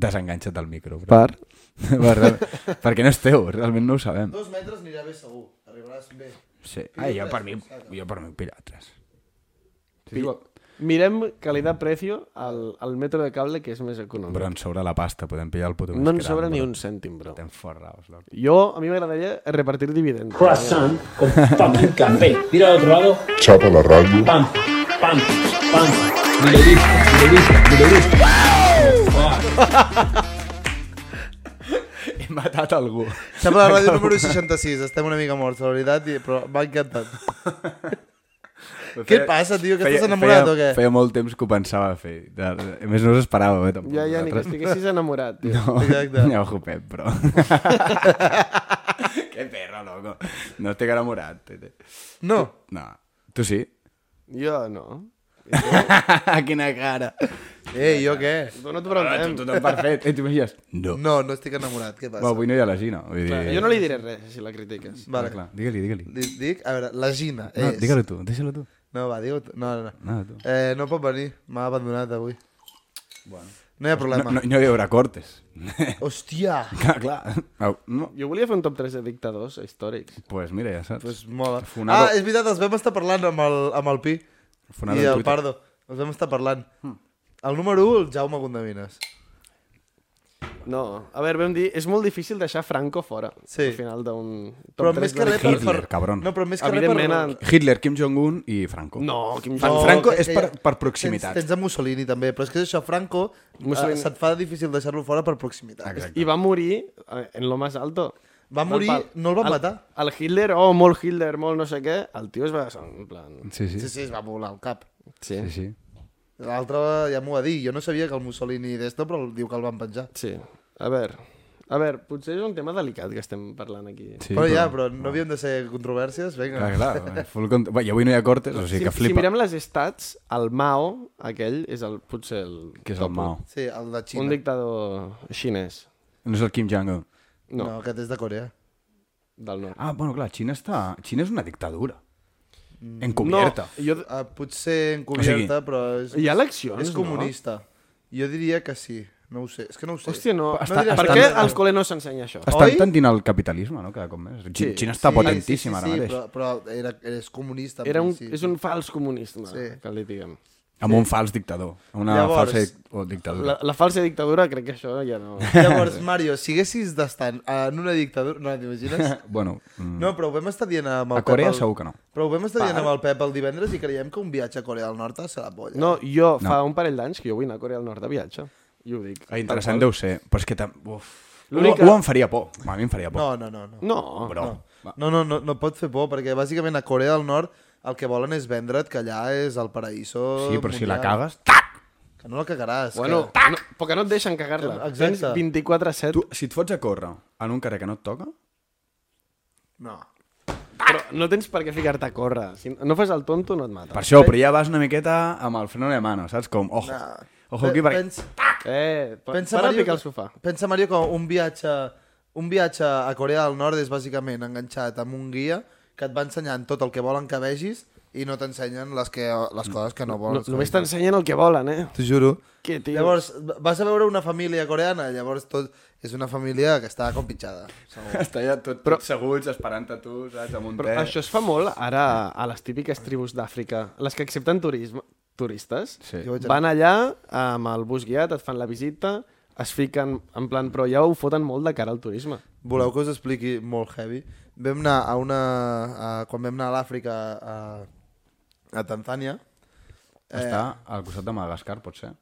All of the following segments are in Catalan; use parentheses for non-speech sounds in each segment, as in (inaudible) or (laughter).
Desenganxa't del micro. Però. Per? (laughs) per, perquè no és teu, realment no ho sabem. Dos metres anirà bé segur. Arribaràs bé. Sí. Ah, jo per mi, jo per mi pillar tres. Sí, igual. Mirem calidad-precio al, al metro de cable, que és més econòmic. Però ens sobra la pasta, podem pillar el puto més no ens gran, sobra ni un cèntim, bro. Estem forraos, loco. Jo, a mi m'agradaria repartir dividends. croissant con fucking café. Tira al otro lado. Chapa la radio. Pam, pam, pam. Ni lo viste, He matat algú. Sembla la ràdio número 66. Estem una mica morts, la veritat, i- però m'ha encantat. Què passa, tio? Que estàs enamorat feia, o què? Feia molt temps que ho pensava fer. De, a més, no us esperava, eh, tampoc. Ja, ja, ni que Vosaltres. estiguessis enamorat, tio. No, Exacte. (laughs) ja ho Pep, però... (laughs) que perro, loco. No estic enamorat. tete. No. No. Tu sí? Jo no. (laughs) Quina cara. Ei, jo què? Tu no t'ho Ah, preguntem. tu, tothom perfecte. Eh, t'imagines? No. No, no estic enamorat. Què passa? Va, avui no hi ha la Gina. Vull dir... Clar, Jo no li diré res, si la critiques. Vale. Clar, digue-li, digue-li. Dic, dic, a veure, la Gina No, és... digue-li tu, deixa-lo tu. No, va, digue tu. No, no, no. No, tu. Eh, no pot venir, m'ha abandonat avui. Bueno. No hi ha No, problema. no, no hi haurà cortes. (laughs) Hòstia! clar, clar. Au, no. Jo volia fer un top 3 de dictadors històrics. Pues mira, ja saps. Pues mola. Fonado- Ah, és veritat, els vam estar parlant amb el, amb el Pi Fonado i en el Twitter. Pardo. Els vam estar parlant. El número 1, el Jaume Gondamines. No, a veure, vam dir, és molt difícil deixar Franco fora. Sí. Al final d'un Però 3 més que res per... Hitler, per... cabron. No, però més que res per... Hitler, Kim Jong-un i Franco. No, Kim Jong-un. Franco que- és per, per proximitat. Tens, tens a Mussolini també, però és que és això, Franco, Mussolini- Mussolini... se't fa difícil deixar-lo fora per proximitat. Exacte. I va morir eh, en lo más alto. Va morir, pal. no el van el, matar. El Hitler, oh, molt Hitler, molt no sé què, el tio es va... En plan... Sí, sí. Sí, sí, es va volar el cap. Sí, sí, sí. L'altre ja m'ho va dir. Jo no sabia que el Mussolini d'esto, però diu que el van penjar. sí. A veure, a veure, potser és un tema delicat que estem parlant aquí. sí però ja, però no havíem de ser controvèrsies, vinga. Clar, clar. Full cont... Va, I avui no hi ha cortes, o sigui si, que si flipa. mirem les stats, el Mao, aquell, és el, potser el... Què és el Mao? Sí, el de Xina. Un dictador xinès. No és el Kim Jong-un. No, No, aquest és de Corea. del nord. Ah, bueno, clar, Xina està... Xina és una dictadura. Mm. Encubierta. No, jo... Uh, potser encobierta, O sigui, però és, Hi ha eleccions, és comunista. Jo diria que sí. No ho sé. És que no ho sé. Hòstia, no. Està- per està- què als col·le no s'ensenya això? Està Oi? tendint al capitalisme, no?, cada cop més. Sí. Xina està Sí, potentíssima sí, sí, ara sí, mateix. Però, però era, és comunista. Era un, principi. és un fals comunista, Sí. que li diguem. Amb un fals dictador. Una Llavors, falsa dic- o dictadura. La, la falsa dictadura crec que això ja no... Llavors, Mario, si haguessis d'estar en una dictadura... No, t'imagines? (laughs) Bueno, mm, No, però ho vam estar dient amb el a Corea Pep... el- segur que no. Però ho vam estar dient amb el Pep el divendres i creiem que un viatge a Corea del Nord serà polla. No, jo fa un parell d'anys que jo vull anar a Corea del Nord de viatge. I ho dic. Ah, interessant deu ser, però és que... Tam... Uf. Ho, ho em faria por. A mi em faria por. no, no, no. no. No, Bro. No. No, no, no, no pot fer por, perquè bàsicament a Corea del Nord el que volen és vendre't que allà és el paraíso Sí, però si la mundial. cagues... Tac! Que no la cagaràs. Bueno, que... no, perquè no et deixen cagar-la. Exacte. Tens 24-7. Tu, si et fots a córrer en un carrer que no et toca, No. Però no tens per què ficar-te a córrer. Si no fas el tonto, no et mata. per això, però ja vas una miqueta amb el freno de mano, saps? Com, ojo, No. ojo aquí, perquè... Pens, Eh, pa- pensa, para Mario, picar el que- sofà. pensa, Mario, que un viatge, un viatge a Corea del Nord és bàsicament enganxat amb un guia que et va ensenyant tot el que volen que vegis i no t'ensenyen les, que, les coses que no No, volen. només t'ensenyen el que volen, eh? T'ho juro. Que tios. Llavors, vas a veure una família coreana, llavors tot és una família que està com pitjada. segur. (laughs) Està ja tot, Però- tot seguts, esperant a tu, saps? Amb un Però te. això es fa molt ara a les típiques tribus d'Àfrica, les que accepten turisme, turistes. Sí. Van allà amb el bus guiat, et fan la visita, es fiquen, en plan, però ja ho foten molt de cara al turisme. Voleu que us expliqui molt heavy? Vam anar a una... A, quan vam anar a l'Àfrica, a, a Tanzània... Està al costat de Madagascar, pot ser?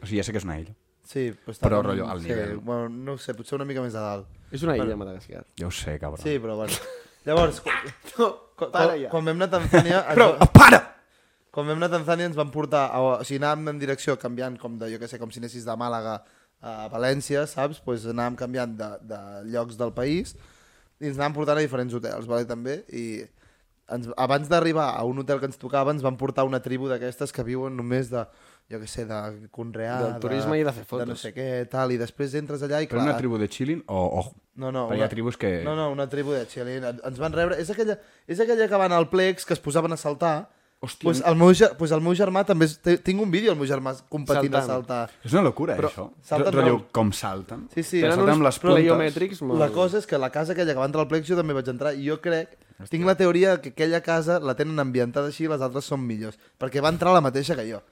O sigui, ja sé que és una illa. Sí, però, està Però, rotllo, al sí, nivell. Bueno, no ho sé, potser una mica més a dalt. És una illa, Madagascar. Ja ho sé, cabrón. Sí, però bueno. Llavors, (laughs) quan, quan, para quan, ja. quan vam anar a Tanzània... (laughs) Però, va- para! Quan vam anar a Tanzània ens van portar... A, o sigui, anàvem en direcció canviant, com de, jo que sé, com si anessis de Màlaga a València, saps? Pues anàvem canviant de, de llocs del país i ens anàvem portant a diferents hotels, vale, també? I ens, abans d'arribar a un hotel que ens tocava ens van portar una tribu d'aquestes que viuen només de, jo que sé, de conrear... Del turisme i de fer De no fotos. sé què, tal, i després entres allà i Però clar... una tribu de chilling o... Ojo. No, no, Perquè hi ha tribus que... No, no, una tribu de. En- Ens van rebre... És aquella, és aquella que van al plex, que es posaven a saltar, Hòstia, Pues el, meu, pues el meu germà també... és- té- Tinc un vídeo, el meu germà competint a Saltant. saltar. és una locura, Però eh, això. salten Rotllo, molt. com salten. Sí, sí. Però Tenen salten amb uns les puntes. molt... La cosa és que la casa aquella que va entrar al plec jo també vaig entrar i jo crec, tinc la teoria que aquella casa la tenen ambientada així i les altres són millors, perquè va entrar la mateixa que jo.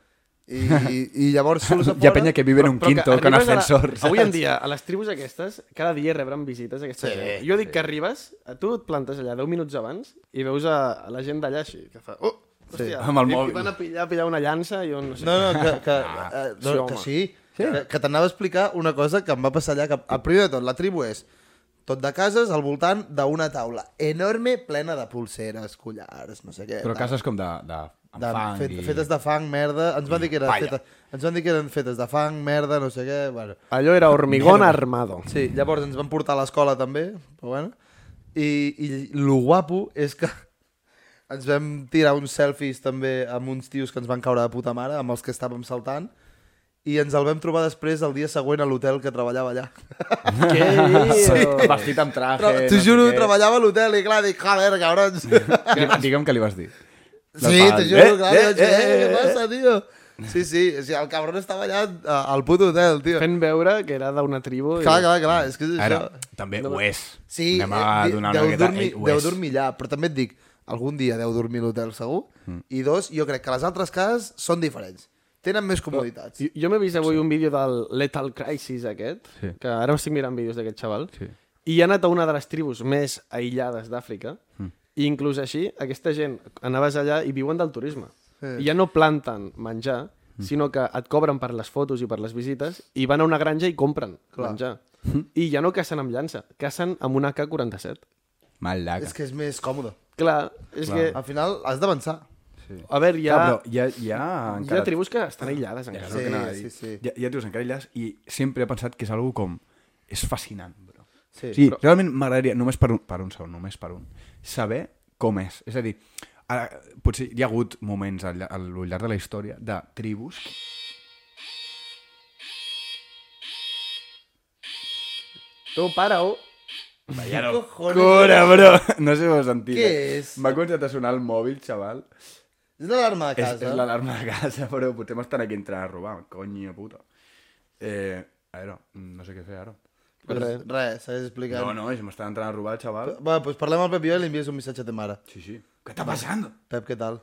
I, i, (laughs) i llavors surts a fora... Hi ha penya que vive en un Però que quinto con arribes a la- ascensor. (laughs) Avui en dia, a les tribus aquestes, cada dia rebran visites aquesta Sí, gent. Jo dic que arribes, a tu et plantes allà 10 minuts abans i veus a, a la gent d'allà així, que fa... Oh, hòstia, amb el mòbil. Van a pillar, a pillar una llança i un... No sé. No, no, que, que, Ah, eh, sí, no, home. que sí, sí. que, que t'anava a explicar una cosa que em va passar allà, que el primer de tot, la tribu és tot de cases al voltant d'una taula enorme plena de pulseres, collars, no sé què. Però tal. cases com de, de, amb de, fang fet, i... fetes de fang, merda, ens van dir que eren fetes, ens van dir que eren fetes de fang, merda, no sé què, bueno. Allò era hormigón armado. Sí, llavors ens van portar a l'escola també, però bueno. I, I lo guapo és que ens vam tirar uns selfies també amb uns tios que ens van caure de puta mare, amb els que estàvem saltant, i ens el vam trobar després el dia següent a l'hotel que treballava allà. (laughs) Què dius? Vestit amb traje... Però, T'ho no sé juro, què. treballava a l'hotel i clar, dic, joder, cabrons. Digue'm què li vas dir. sí, t'ho juro, Eh, clar, eh, dir, eh, eh, què eh, passa, tio? Sí, sí, o sigui, el cabron estava allà al puto hotel, tio. Fent veure que era d'una tribu. Clar, clar, clar, és que és Ara, això. també ho és. Sí, Anem a eh, donar deu, una dormir, Ei, ho deu és. dormir allà, però també et dic, algun dia deu dormir a l'hotel segur, mm. i dos, jo crec que les altres cases són diferents. Tenen més comoditats. Jo, jo m'he vist avui un vídeo del Lethal Crisis aquest, Sí. que ara estic mirant vídeos d'aquest xaval, Sí. i ha anat a una de les tribus més aïllades d'Àfrica, Mm. i inclús així, aquesta gent, anaves allà i viuen del turisme. Sí. I ja no planten menjar, sinó que et cobren per les fotos i per les visites, i van a una granja i compren Clar. menjar. I ja no cacen amb llança, cacen amb un AK-47. Mal llaca. És que és més còmode. Clar, és Clar. que... Al final has d'avançar. A veure, hi ha, Clar, però hi ha, hi ha hi encara... ha tribus que estan aïllades encara. Sí, a sí, sí. Hi ha, hi ha tios encara aïllats i sempre he pensat que és algo com... És fascinant, bro. Sí, Sí, però- realment m'agradaria, només per un, per un segon, només per un, saber com és. És a dir, ara, potser hi ha hagut moments al, al llarg de la història de tribus Tu, para-ho. Vaya no. Cojones. Cura, bro! (laughs) No sé si ho has sentit. Què eh? és? M'ha començat a sonar el mòbil, xaval. És una alarma de És, casa. és l'alarma de casa, (laughs) però potser m'estan aquí entrant a robar, coño puta. Eh, a veure, no sé què fer ara. Pues Res. res, segueix explicant. No, no, si m'estan entrant a robar el xaval. Va, pues parlem al Pep i jo i li envies un missatge a ta mare. Sí, sí. Què està passant? Pep, què tal?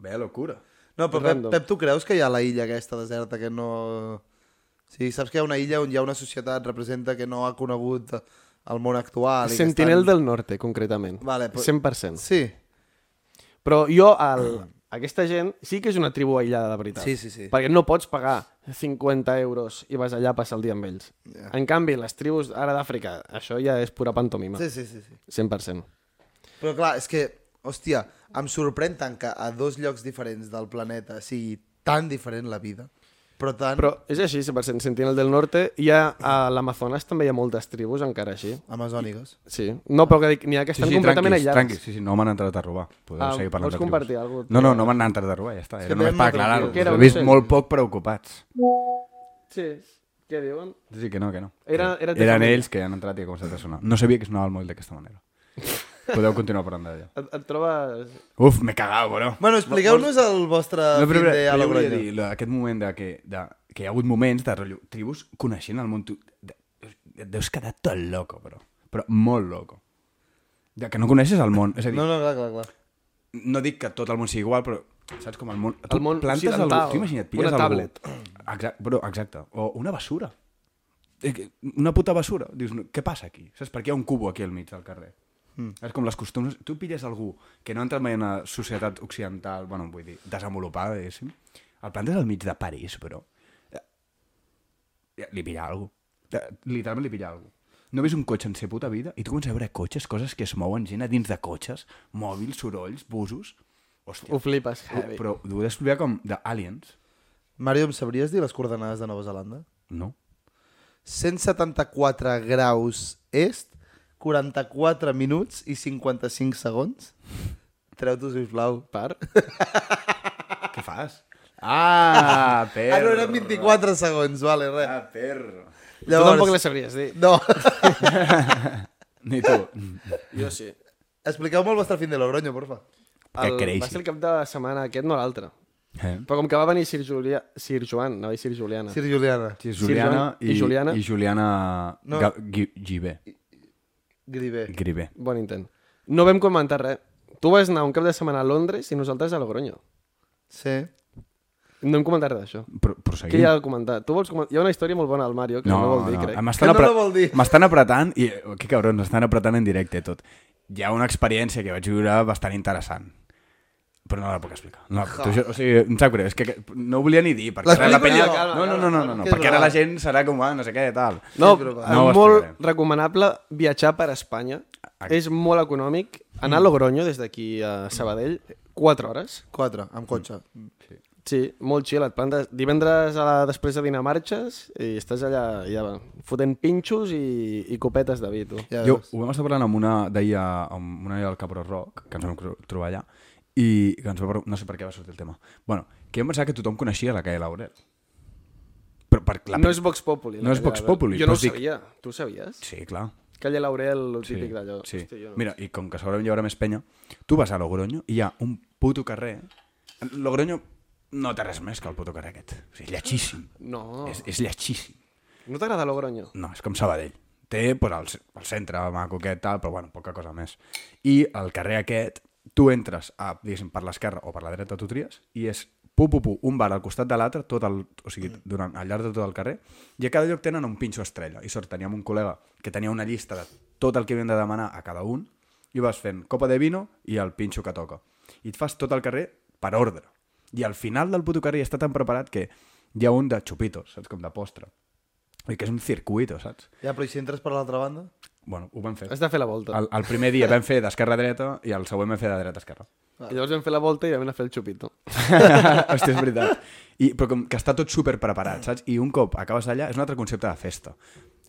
Vaya locura. No, però Pep. Pep, tu creus que hi ha la illa aquesta deserta que no... Sí, saps que hi ha una illa on hi ha una societat representa que no ha conegut el món actual. i Sentinel estan... del Norte, concretament. Vale, però- 100%. Sí, Però jo, el, aquesta gent, sí que és una tribu aïllada de veritat. Sí, sí, sí. Perquè no pots pagar 50 euros i vas allà a passar el dia amb ells. Ja. En canvi, les tribus ara d'Àfrica, això ja és pura pantomima. sí, sí, sí, sí. 100%. Però clar, és que, hòstia, em sorprèn tant que a dos llocs diferents del planeta sigui tan diferent la vida, però tant... Però és així, 100%. Sentinel del Norte, hi ha, a l'Amazones també hi ha moltes tribus encara així. Amazòniques. Sí. No, però que dic, n'hi ha que estan completament tranquils, aïllats. tranquils. Sí, sí, no m'han entrat a robar. Podeu Ah, seguir parlant vols de tribus. compartir alguna cosa? No, no, no m'han entrat a robar, ja està. Era només per molt aclarar-ho. he vist molt poc preocupats. Sí. Què diuen? Sí, que no, que no. Era- era Eren ells que han entrat i ha començat a sonar. No sabia que sonava el mòbil d'aquesta manera. (laughs) Podeu continuar parlant d'allò. Et, et trobes... Uf, m'he cagat, bro. Bueno, expliqueu-nos el vostre No, però, però, de a però jo volia Logroño. dir, lo- aquest moment de que, de, que hi ha hagut moments de rotllo, tribus coneixent el món... Tu, de, et deus quedar tot loco, però. Però molt loco. De que no coneixes el món. És a dir, No, no, clar, clar, clar. no dic que tot el món sigui igual, però saps com el món... Tu El món plantes occidental. algú, tu imagina't, pilles Una algú, tablet. Exacte, però, exacte. O una basura. Eh, Una puta basura. Dius, no, què passa aquí? Saps per què hi ha un cubo aquí al mig del carrer? Mm. És com les costums... Tu pilles algú que no ha entrat mai en una societat occidental, bueno, vull dir, desenvolupada, diguéssim, el plantes al mig de París, però... Eh, Li pilla algú. Literalment li pilla algú. No ves un cotxe en sa puta vida i tu comences a veure cotxes, coses que es mouen, gent a dins de cotxes, mòbils, sorolls, busos... Hòstia, Ho flipes, heavy. però ho he d'explicar com d'aliens. Mario, em sabries dir les coordenades de Nova Zelanda? No. 174 graus est, 44 minuts i 55 segons. Treu-t'ho, sisplau. Per? Què fas? Ah, perro. Ah, no, eren 24 segons, vale, res. Ah, perro. Tu tampoc les sabries dir. No. (laughs) Ni tu. Jo sí. Expliqueu-me el vostre fin de Logroño, porfa. el, creixi. va ser el cap de setmana aquest, no l'altre. Eh? Però com que va venir Sir, Julià, Sir Joan, no, i Sir Juliana. Sir Juliana. Sí, Sir Juliana Joan i, i Juliana. i Juliana No. Gibé. Gribé. Gribé. Bon intent. No vam comentar res. Tu vas anar un cap de setmana a Londres i nosaltres a Logroño. Sí. No hem comentat res d'això. Pro Què proseguim. hi ha de comentar? Tu vols comentar? Hi ha una història molt bona al Mario, que no, no vol dir, crec. M'estan Que no apre- vol dir. M'estan apretant i... oh, Que cabrons, m'estan apretant en directe tot. Hi ha una experiència que vaig viure bastant interessant. Però no la puc explicar. No, juro, o sigui, em sap greu, és que que no ho volia ni dir, perquè ara la penya... jo. No, no, no, no, no, no, és perquè ara la gent serà com, ah, no sé què, tal. No, Sí, és No ho molt recomanable viatjar per Espanya. Exacte. És molt econòmic. Anar a Logroño des d'aquí a Sabadell, 4 hores. Quatre, amb cotxe. Sí, molt chill. Et plantes divendres a la, després de dinar marxes i estàs allà ja, fotent pinxos i, i copetes de vi, tu. Ja Jo ho vam estar parlant amb una d'ahir amb una del Capro Rock, que ens vam trobar allà, i que ens va, no sé per què va sortir el tema. Bueno, que jo em pensava que tothom coneixia la Calle Laurel. Però per la... No és Vox Populi. No és Vox. Populi, Jo no ho dic- sabia. Tu ho sabies? Sí, clar. Calle Laurel, el Sí, típic d'allò. sí. Hosti, jo no. Mira, i com que segurament hi haurà més penya, tu vas a Logroño i hi ha un puto carrer... Logroño no té res més que el puto carrer aquest. O sigui, lletxíssim. No. És, és lletxíssim. No t'agrada Logroño? No, és com Sabadell. Té pues, el, el centre, maco aquest, tal, però bueno, poca cosa més. I el carrer aquest, tu entres a, diguéssim, per l'esquerra o per la dreta, tu tries, i és pu, pu, pu, un bar al costat de l'altre, tot el, o sigui, durant, al llarg de tot el carrer, i a cada lloc tenen un pinxo estrella. I sort, teníem un col·lega que tenia una llista de tot el que havien de demanar a cada un, i vas fent copa de vino i el pinxo que toca. I et fas tot el carrer per ordre. I al final del puto carrer està tan preparat que hi ha un de xupitos, saps? Com de postre. I que és un circuito, saps? Ja, però i si entres per l'altra banda? Bueno, ho vam fer. Has de fer la volta. El, el primer dia vam fer d'esquerra a dreta i el següent vam fer de dreta a esquerra. I llavors vam fer la volta i vam anar a fer el xupito. (laughs) Hòstia, és veritat. I, però com que està tot super preparat, saps? I un cop acabes allà, és un altre concepte de festa.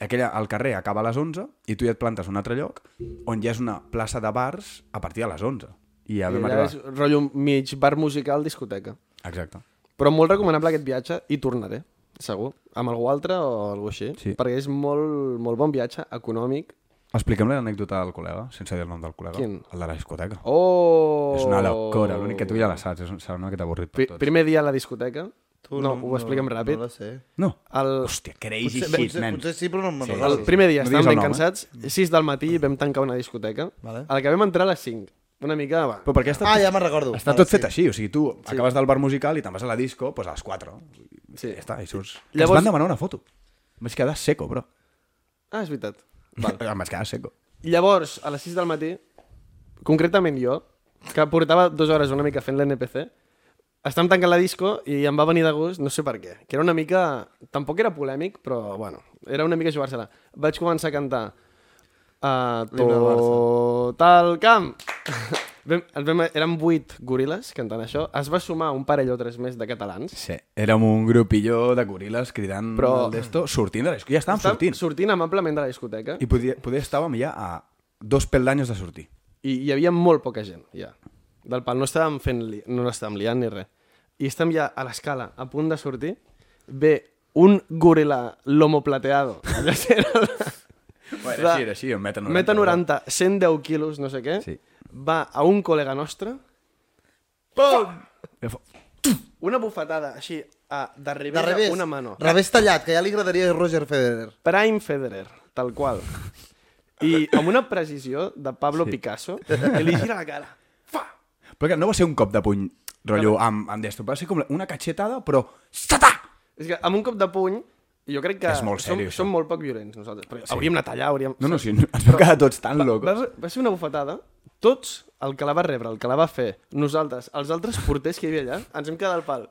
Aquella, el carrer acaba a les 11 i tu ja et plantes a un altre lloc on ja és una plaça de bars a partir de les 11. I ja I vam allà arribar. és rotllo mig bar musical, discoteca. Exacte. Però molt recomanable aquest viatge i tornaré, segur. Amb algú altre o algú així. Sí. Perquè és molt, molt bon viatge, econòmic. Explica'm l'anècdota del col·lega, sense dir el nom del col·lega. Quin? El de la discoteca. Oh! És una locura, l'únic que tu ja la saps, és un, serà una miqueta avorrit per Pri tots. primer dia a la discoteca. no, ho expliquem ràpid. No la sé. No. El, Hòstia, crazy Potser, shit, potser, nen. potser sí, però no me'n Sí. recordo. el primer dia No estàvem ben nom, eh? cansats. 6 del matí vam tancar una discoteca. Vale. A la que vam entrar a les 5. Una mica... Va. Però perquè està, Ah, ja me'n recordo. està Vale, tot fet sí. així, o sigui, tu acabes del bar musical i te'n vas a la disco pues, a les 4. Sí. Ja està, i surts. Llavors... Ens van demanar una foto. Em vaig quedar seco, bro. Ah, és veritat. Val. Em vaig quedar seco. Llavors, a les 6 del matí, concretament jo, que portava dues hores una mica fent l'NPC, estàvem tancant la disco i em va venir de gust, no sé per què, que era una mica... Tampoc era polèmic, però, bueno, era una mica jugar-se-la. Vaig començar a cantar a L'himne del tot el camp. Vam, vam, érem vuit goril·les cantant això. Es va sumar un parell o tres més de catalans. Sí, érem un grupilló de goril·les cridant Però- d'esto, sortint de la discoteca. Ja estàvem Estàvem sortint. sortint amablement de la discoteca I podia, podia estàvem ja a dos peldaños de sortir. i hi havia molt poca gent, ja. Del pal, no estàvem fent li... no estàvem liant ni res. I estem ja a l'escala, a punt de sortir, ve un goril·la lomo plateado. (laughs) Allò era... Bueno, així, era així, un metre 90. Meta 90, 110 quilos, no sé què, Sí. Va a un col·lega nostre, pum! Una bufetada, així, a, de De revés, revés. a una mano. Revés tallat, que ja li agradaria a Roger Federer. Prime Federer, tal qual. I amb una precisió de Pablo sí. Picasso, que li gira la cara. Fa! Però que no va ser un cop de puny, rotllo, amb, amb d'esto. Va ser com una catxetada, però... Sata! És que amb un cop de puny, jo crec que És molt som, això. som molt poc violents nosaltres. Però hauríem anat allà, hauríem... No, no, sí, ens vam quedar tots tan Va, locos. va ser una bufetada. Tots, el que la va rebre, el que la va fer, nosaltres, els altres porters que hi havia allà, ens hem quedat al pal.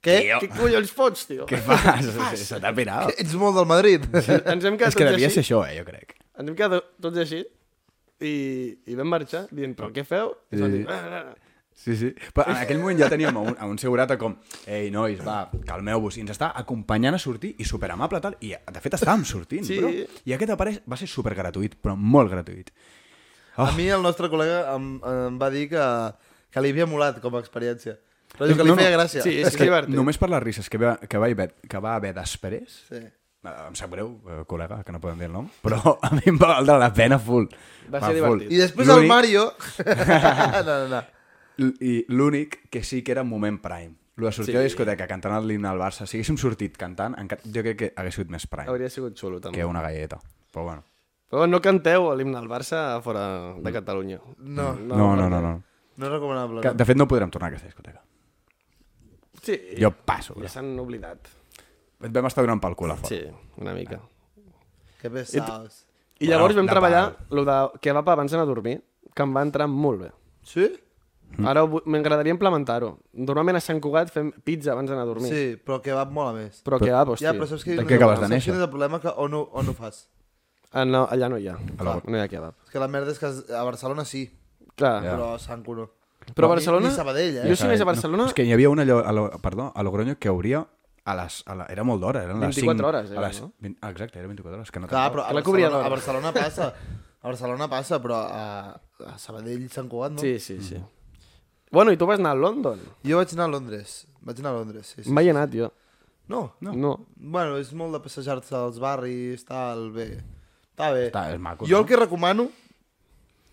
Què? Tio. Què collons fots, tio? Què fas? Se t'ha pirat. Ets molt del Madrid. Ens hem quedat És que tots devia així. ser això, eh, jo crec. Ens hem quedat tots així i, i vam marxar dient, però què feu? I Sí. dir, "Ah, ah, ah". Sí, sí. Però en aquell moment ja teníem a un, a un segurata com ei, nois, va, calmeu-vos. I ens està acompanyant a sortir i superamable, tal. I, de fet, estàvem sortint, Sí. bro. I aquest apareix va ser super gratuït, però molt gratuït. Oh. A mi el nostre col·lega em, em va dir que, que li havia molat com a experiència. Però diu que li No, no. feia gràcia. Sí, És és que divertit. només per les risses que va, que va, haver, que va haver després, Sí. eh, em sap greu, eh, col·lega, que no podem dir el nom, però (laughs) a mi em va valdre la pena full. Va ser full. divertit. I després el Mario... (laughs) no, no, no. L- I l'únic que sí que era moment prime. Lo de sortir Sí. a la discoteca cantant l'himne al Barça, si haguéssim sortit cantant, jo crec que hagués sigut més prime Hauria sigut xulo, també. que una galleta. Però bueno. Però no canteu l'himne del Barça fora de Catalunya. No, No, no, no. no, no. no és recomanable. Que, No. de fet, no podrem tornar a aquesta discoteca. Sí, Jo passo, ja s'han oblidat. Et vam estar donant pel cul a fora. Sí, una mica. Que pesaos. I llavors Bueno, vam treballar lo de kebab abans d'anar a dormir, que em va entrar molt bé. Sí? Mm. Ara m'agradaria implementar-ho. Normalment a Sant Cugat fem pizza abans d'anar a dormir. Sí, però que va mola més. Però kebab, hòstia. Ja, però saps que... De què acabes de saps néixer? Quin és el problema? Que on ho, on ho fas? Ah, no, allà no hi ha. la- No hi ha kebab. És que la merda és que a Barcelona sí, Clar. Ja. però a Sant Cuno. Però a Barcelona... Ni, ni Sabadell, eh? Jo si anés a Barcelona... No, és que hi havia una allò, a lo, perdó, a Logroño que obria a les... A la, era molt d'hora, eren les 24 5, hores, a era, les, no? 20, ah, exacte, era 24 hores. Que no Clar, però a Barcelona, a. Barcelona (laughs) passa. A Barcelona passa, però a, a Sabadell, Sant Cugat, no? Sí, sí, sí. Bueno, i tu vas anar a London? Jo vaig anar a Londres. Vaig anar a Londres, sí. sí. Mai he anat, jo. No. No. no. Bueno, és molt de passejar-se als barris, tal, bé. Està bé. Està, és maco. Jo no? el que recomano,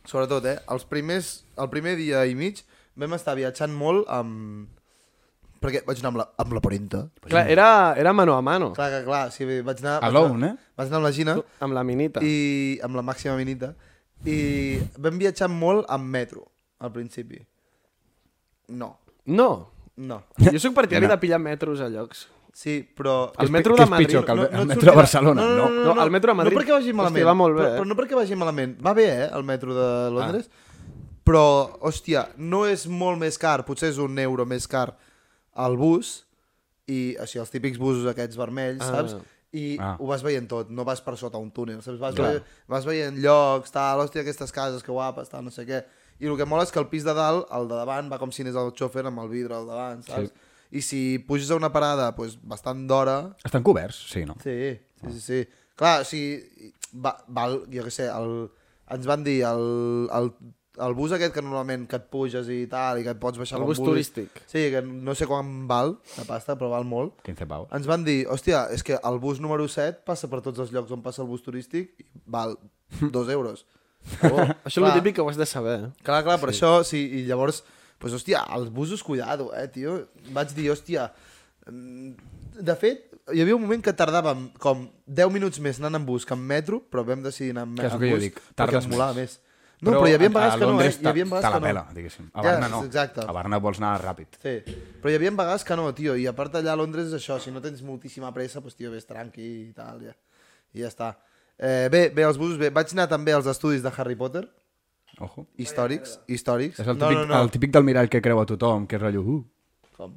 sobretot, eh, els primers, el primer dia i mig vam estar viatjant molt amb... Perquè vaig anar amb la, amb la parenta. Clar, era, era mano a mano, Clar, que clar, sí, vaig anar... vaig Alone, anar, eh? Vaig anar amb la Gina amb la minita. i amb la màxima minita i vam viatjar molt amb metro, al principi. No, No. no. Jo sóc partidari No. de pillar metros a llocs. Sí, però... El metro de Madrid... pitjor el- no, el no et metro sortirà- de Barcelona, no, no, no, no, el metro de Madrid. No perquè vagi malament. Hòstia, va molt bé, però, eh? però no perquè vagi malament. Va bé, eh, el metro de Londres. Però, hòstia, no és molt més car, potser és un euro més car el bus, i així els típics busos aquests vermells, Ah. saps? I Ah. ho vas veient tot, no vas per sota un túnel, saps? Vas, veient, vas veient llocs, tal, hòstia, aquestes cases, que guapes, tal, no sé què. I el que mola és que el pis de dalt, el de davant, va com si anés el xòfer amb el vidre al davant, saps? I si puges a una parada pues, bastant d'hora, Estan coberts? Sí, no? Sí, sí, sí. sí. Clar, o sigui, va, val, jo què sé, el, ens van dir el, el, el bus aquest que normalment que et puges i tal, i que et pots baixar El bus vulguis. turístic. Sí, que no sé quan val, de pasta, però val molt. 15 pavos. Ens van dir, hòstia, és que el bus número 7 passa per tots els llocs on passa el bus turístic i val (laughs) dos euros. Oh, Això és el típic que ho has de saber. eh? Clar, clar, per sí. això, sí, i llavors, pues, hòstia, els busos, cuidado, eh, tio. Vaig dir, hòstia, mm, de fet, hi havia un moment que tardàvem com 10 minuts més anant en bus que en metro, però vam decidir anar en, Que el que jo bus dic, perquè em molava més. No, però, hi havia vegades que no, eh? Hi havia vegades que no. pela, diguéssim. A Ja, Barna no. exacte. A Barna vols anar ràpid. Sí, però hi havia vegades que no, tio, i a part allà a Londres és això, si no tens moltíssima pressa, doncs, tio, ves tranqui i tal, ja. I ja està. Eh, bé, bé, els busos, bé. Vaig anar també als estudis de Harry Potter, Ojo. històrics, històrics. És el típic, el típic del mirall que creu a tothom, que és rotllo... Uh, Com?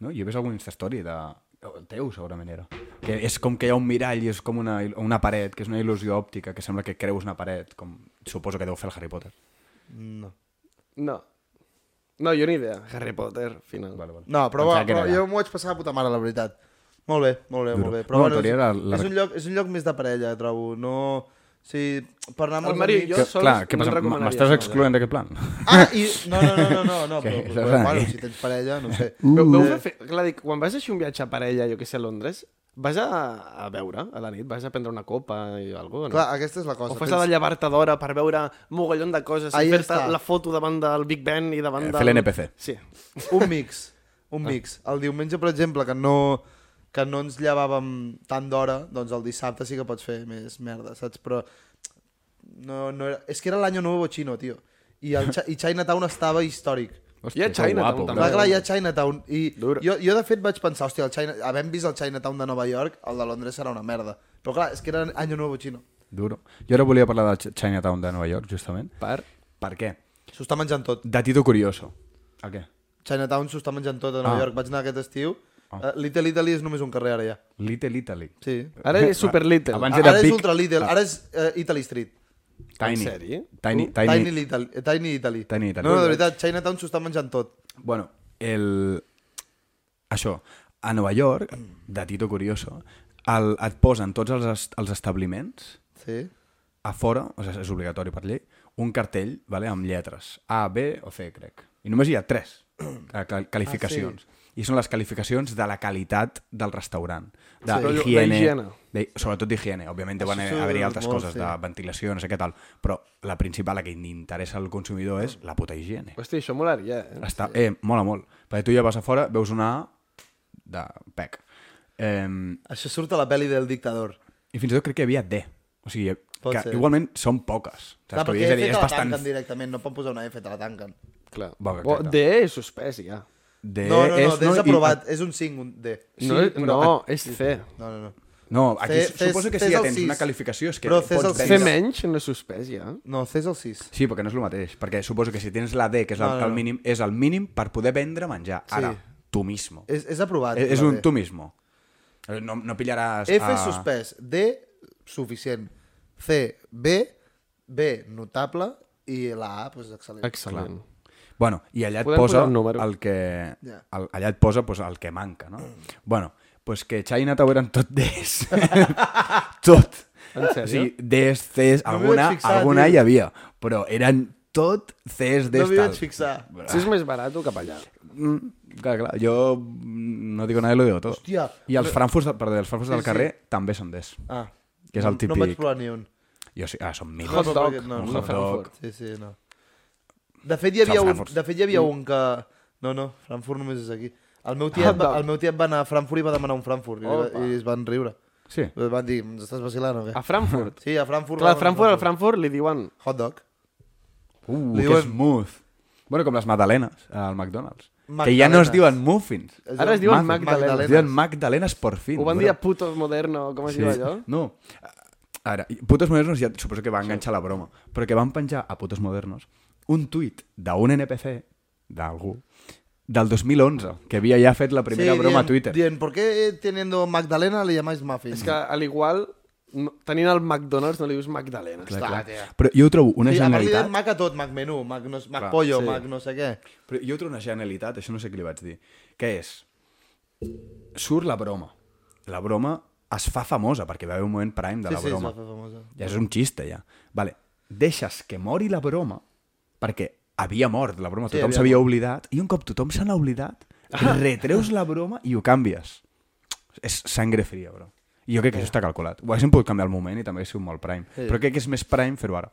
no? Jo he vist algun Instastory de... El teu segurament era. Que és com que hi ha un mirall i és com una, una paret, que és una il·lusió òptica, que sembla que creus una paret, com suposo que deu fer el Harry Potter. No. No. No, jo ni idea. Harry Potter, final. Vale, vale. No, però, era però jo m'ho vaig passar de puta mare, la veritat. Molt bé, molt bé, Duro. molt bé. Però No, bueno, és, la- és, un lloc, és un lloc més de parella, trobo. No... Sí, per anar amb El els Mario i jo Que, sols clar, què no passa? M'estàs excloent d'aquest plan? Ah, i... No, no, no, no, no, (laughs) no però, Estàs però, bueno, si tens parella, no sé. (laughs) Veu, veu Eh, fer, clar, dic, quan vas a fer un viatge a parella, jo que sé, a Londres, vas a, a veure a la nit? Vas a prendre una copa i alguna cosa? Clar, aquesta és la cosa. O fas la de llevar-te d'hora per veure mogallon de coses Ahí i fer-te la foto davant del Big Ben i davant Eh, del... fer l'NPC. Sí. Un mix, un mix. El diumenge, per exemple, que no, que no ens llevàvem tant d'hora, doncs el dissabte sí que pots fer més merda, saps? Però no, no era... és que era l'any nou xino, tio. I, el, I Chinatown estava històric. Hi ha Chinatown, també. Clar, clar, hi ha Chinatown. I jo, jo, de fet, vaig pensar, hòstia, el China... havent vist el Chinatown de Nova York, el de Londres serà una merda. Però clar, és que era any nou xino. Duro. Jo ara volia parlar del Ch- Chinatown de Nova York, justament. Per? Per què? S'ho està menjant tot. Datito curioso. El què? Chinatown s'ho està menjant tot a Nova Ah. York. Vaig anar aquest estiu. Ah. Uh, Little Italy és només un carrer ara ja. Little Italy. Sí. Ara és super little. Abans Ara, era ara és Big- Ultra Little, Ah. ara és uh, Italy Street. Tiny. En sèrio? Tiny, Uh, tiny, Tiny, Little, eh, Tiny Italy. Tiny Italy. No, no, de veritat, Chinatown s'ho està menjant tot. Bueno, el... Això, a Nova York, datito curioso, el, et posen tots els, est els establiments Sí. a fora, o sigui, és obligatori per llei, un cartell vale, amb lletres A, B o C, crec. I només hi ha tres (clears throat) eh, cal- qualificacions. I són les qualificacions de la qualitat del restaurant. De Sí. higiene, D'higiene. de, sobretot d'higiene. Òbviament deuen haver-hi és altres molt, coses, sí. de ventilació, no sé què tal, però la principal, la que interessa al consumidor és la puta higiene. Hosti, això molaria, eh? Està, eh, mola molt. Perquè tu ja vas a fora, veus una A de pec. Eh, Això surt a la pel·li del dictador. I fins i tot crec que hi havia D. O sigui, Pot que ser. igualment són poques. Clar, que vull perquè dir, F és te la bastant... tanquen directament, no poden posar una F, te la tanquen. Clar. Bueno, O exacte. D és suspès, ja. D No, no, no, és, D és i- aprovat, és un 5, un D. No, Sí, però no és C. No, no, no. No, aquí Fes- fes- suposo que si ja tens una qualificació és que Però pots vendre. menys no suspès, ja. No, C és el 6. Sí, perquè no és el mateix. Perquè suposo que si tens la D, que és el, No, no, el no. mínim, és el mínim per poder vendre menjar. Ara, Sí. tu mismo. És, és aprovat. És, és un D. tu mismo. Eh, No, no pillaràs... F a- suspès, D suficient, C, B, B notable i la A, pues, excel·lent. Excel·lent. Bueno, i allà et Podem posa posar un número. el que... Ja. El, allà et posa pues, el que manca, no? Bueno, pues que Chinatown eren tot Ds. tot. En sèrio? O sigui, Ds, Cs, No alguna, fixar, alguna tio. hi havia, però eren tot Cs, Ds, No m'hi vaig fixar. Si és més barat cap allà. Mm, clar, clar, jo mm, no digo nada y lo digo todo. Hòstia. I els frankfurts, de, perdó, els frankfurts Sí, del sí. carrer també són Ds. Ah, Que és el no, no en vaig típic- provar ni un. Jo sí, ah, són mil. Hot dog, perquè- no, un no, hot dog. Sí, sí, no. De fet, hi havia, un, de fet, hi havia un que... No, no, Frankfurt només és aquí. El meu tiet, Hot va, el meu tiet va anar a Frankfurt i va demanar un Frankfurt. I, Opa. i es van riure. Sí. Es van dir, ens estàs vacilant o què? A Frankfurt. Sí, a Frankfurt. Clar, a Frankfurt, al Frankfurt li diuen... Hot dog. Uh, Li que diuen- smooth. Bueno, com les magdalenes al McDonald's. Que Magdalenes. ja no es diuen muffins. Ara es diuen Mag- Magdalenes. Es diuen magdalenes por fin. Ho van dir a putos moderno, com es Sí. diu allò? No. Ara, Putos Modernos ja suposo que va enganxar la broma, però que van penjar a Putos Modernos un tuit d'un NPC, d'algú, del 2011, que havia ja fet la primera sí, broma dient, a Twitter. Dient, ¿por qué teniendo Magdalena le llamáis muffin? És que, al igual, no, tenint el McDonald's no li dius Magdalenes. Clar, Clar, clar. tia. Però jo ho trobo una sí, a part genialitat... Mac a tot, Mac menú, Mac, no, Mac Clar, pollo, sí. Mac no sé què. Però jo trobo una genialitat, això no sé què li vaig dir, que és... Surt la broma. La broma es fa famosa, perquè va haver un moment prime de Sí, la sí, es broma. va fer famosa. Ja és un xiste, ja. Vale. Deixes que mori la broma, perquè havia mort la broma, Sí, tothom havia s'havia oblidat, i un cop tothom se n'ha oblidat, retreus la broma i ho canvies. És sangre fria, bro. I jo crec que això està calculat. Ho haguéssim pogut canviar al moment i també hagués sigut molt prime. Sí. Però crec que és més prime fer-ho ara.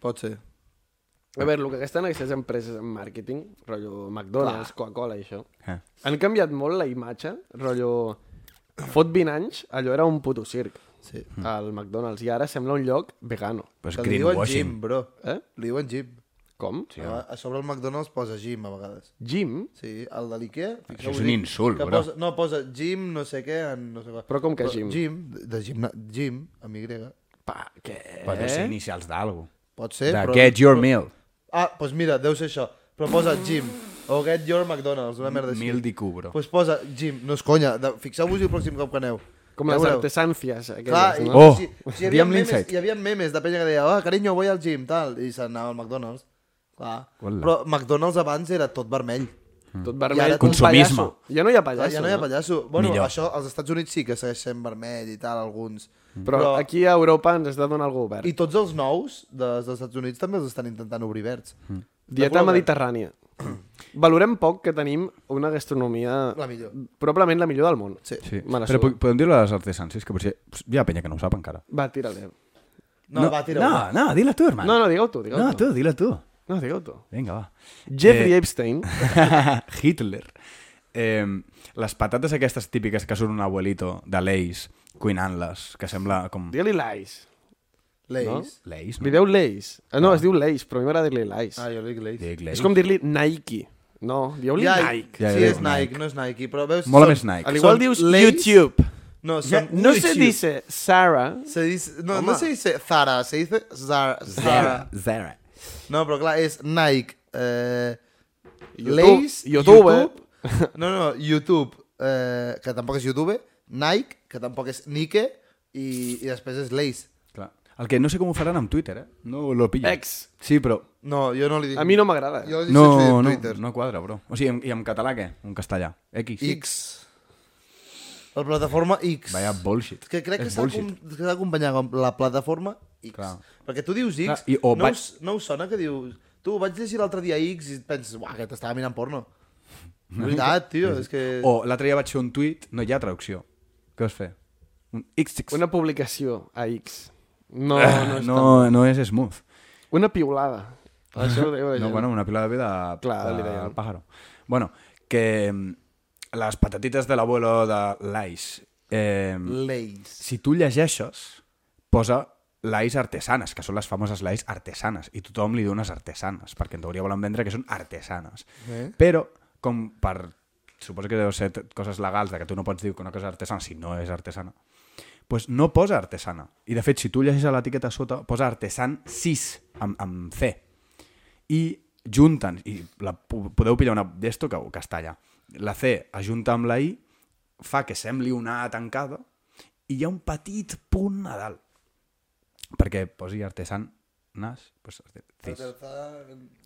Pot ser. A veure, el que gasten aquestes empreses en màrqueting, rotllo McDonald's, Coca-Cola i això, Eh. han canviat molt la imatge, rotllo... Fot 20 anys, allò era un puto circ, Sí. al McDonald's, i ara sembla un lloc vegano. Pues Que li diuen greenwashing. gym, bro. Eh? Li diuen gym. Com? Sí, a, a sobre el McDonald's posa gym a vegades. Gym? Sí, el de l'Ikea... Això és un insult, que bro. Posa, no, posa gym, no sé què, en no sé què. Però com que gym? Gym, de, gimna, gym, amb Y. Pa, què? Pot ser inicials d'algú. Pot ser, De però... get your però- meal. Ah, doncs pues mira, deu ser això. Però posa gym. O get your McDonald's, una merda així. Meal d'IQ, bro. Doncs pues posa gym. No és conya. De, Fixeu-vos-hi el pròxim cop que aneu. Com Ja les veureu. artesàncies, aquelles, Clar, i, no? Oh, o sigui, o sigui, hi, havia memes, hi havia memes de penya que deia, ah, carinyo, voy al gym, tal, i s'anava al McDonald's. Clar. Uala. Però McDonald's abans era tot vermell. Tot I vermell, com consumisme. pallasso. Ja no hi ha pallasso, ja no hi ha pallasso. Bueno, Millor. això als Estats Units sí que segueix sent vermell i tal, alguns. Però, Però aquí a Europa ens de donar algú obert. I tots els nous dels, dels Estats Units també els estan intentant obrir verds. Mm. Dieta mediterrània. (coughs) Valorem poc que tenim una gastronomia... La millor. Probablement la millor del món. Sí. La Però podem dir les artesans, que potser hi ha penya que no ho sap encara. Va, tira-li. No, va, tira No, no, dila tu, hermano. No, no, digue-ho tu, digue-ho no, tu. tu, dila tu. No, digue-ho tu. Vinga, va. Jeffrey Eh, Epstein. (laughs) Hitler. Eh, les patates aquestes típiques que surt un abuelito de Leis cuinant-les, que sembla com... Digue-li Lays. Lays. No? Leis, no? Li deu Lays. Ah, no, es diu Lays, però a mi m'agrada dir-li Lays. Ah, jo dic Leis. És com dir-li Nike. No, dieu-li Ja, Nike. Ja, sí, és Nike, Nike. no és Nike, però veus... Mola són- més Nike. Al igual dius Lays? YouTube. No, son No se YouTube. dice Sarah. Se dice, no, Home. no se dice Zara, se dice Zara. Zara. Zara. No, però clar, és Nike, eh, YouTube- Lays, YouTube. YouTube, no, no, YouTube, eh, que tampoc és YouTube, Nike, que tampoc és Nike, i, i després és Lays. Clar. El que no sé com ho faran amb Twitter, eh? No lo pillo. Ex. Sí, però... No, jo no li dic... A mi no m'agrada. Jo li No, no, Twitter. no quadra, bro. O sigui, en, i en català què? En castellà? X. X. La plataforma X. Vaya bullshit. Que crec És que s'ha d'acompanyar amb la plataforma X. Clar. Perquè tu dius X, Clar, i- no, vaig- us, no us sona que dius... Tu vaig llegir l'altre dia X i et penses, uah, que t'estava mirant porno. (laughs) Veritat, tio, és que... O l'altre dia vaig fer un tuit, no hi ha traducció. Què vas fer? Un XX. Una publicació a X. No, Ah, no és no, no és smooth. tan... Una piulada. Això ho la No, bueno, una pila de vida Clar, de, deien. del pájaro. Bueno, que mm, les patatites de l'abuelo de l'Ais, eh, Leis. si tu llegeixes, posa l'Ais artesanes, que són les famoses l'Ais artesanes, i tothom li diu unes artesanes, perquè en teoria volen vendre que són artesanes. Eh? Però, com per... Suposo que deu ser coses legals de que tu no pots dir que una cosa és artesana si no és artesana, pues no posa artesana. I de fet, si tu llegeixes a l'etiqueta sota, posa artesan 6 amb, amb C. I junten, i la, po- podeu pillar una d'esto que, que està allà. La C ajunta amb la I, fa que sembli una A tancada, i hi ha un petit punt a dalt. Perquè posi artesan nas, pues, arte- cis.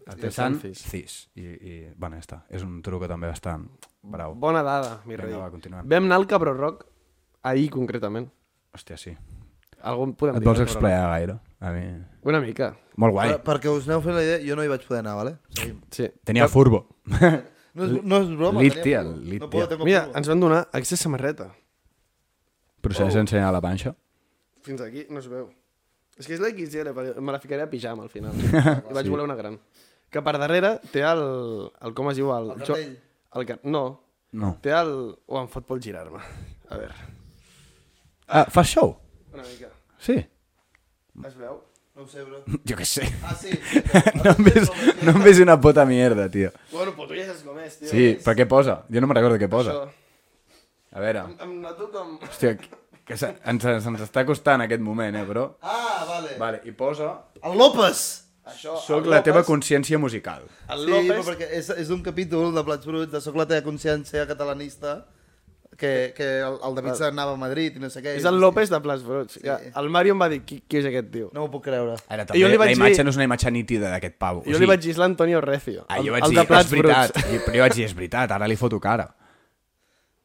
Artesan cis. I, i, bueno, ja està. És un truco també bastant brau. Bona dada, mi Vinga, rei. va, continuem. Vam anar al Cabró Rock ahir, concretament. Hòstia, sí. Algun podem Et dir vols Cabró explayar gaire? A mi... Una mica, Molt guai. Per, perquè us aneu fent la idea, jo no hi vaig poder anar, vale? Seguim. sí. Tenia furbo. No és, no és broma. Lit, tenia tia, furbo. lit, no puedo, Mira, furbo. ens van donar accés samarreta. Procedeix a ensenyar la panxa. Fins aquí no es veu. És que és la XL, me la ficaré a pijama al final. (laughs) I vaig voler una gran. Que per darrere té el... el com es diu? El, El cartell. El. No. No. Té el... Oh, em fot por girar-me. A veure. Ah, fas show? Una mica. Sí. Es veu? No ho sé, bro. (laughs) Jo què sé. Ah, sí. (laughs) No em ves, no em ves una puta mierda, tio. Bueno, però tu ja saps com és, tio. Sí, però què posa? Jo no me'n recordo què posa. Això. A veure. Em, em noto com... Hòstia, que se, ens, ens està costant aquest moment, eh, però... Ah, vale. Vale, i posa... El López! Això, Soc la teva consciència musical. El Sí, però López... perquè és, és un capítol de Plats Bruts de Soc la teva consciència catalanista que, que el, el David se n'anava a Madrid i no sé què. És el López de Plats Bruts. Ja, el Mario em va dir, qui, qui és aquest tio? No m'ho puc creure. Ara, I jo li també, vaig la imatge dir- no és una imatge nítida d'aquest pavo. Jo li vaig dir, és l'Antonio Recio. Ah, el, jo vaig el dir, de Plats és veritat. Bruts. I, però jo vaig dir, és veritat, ara li foto cara.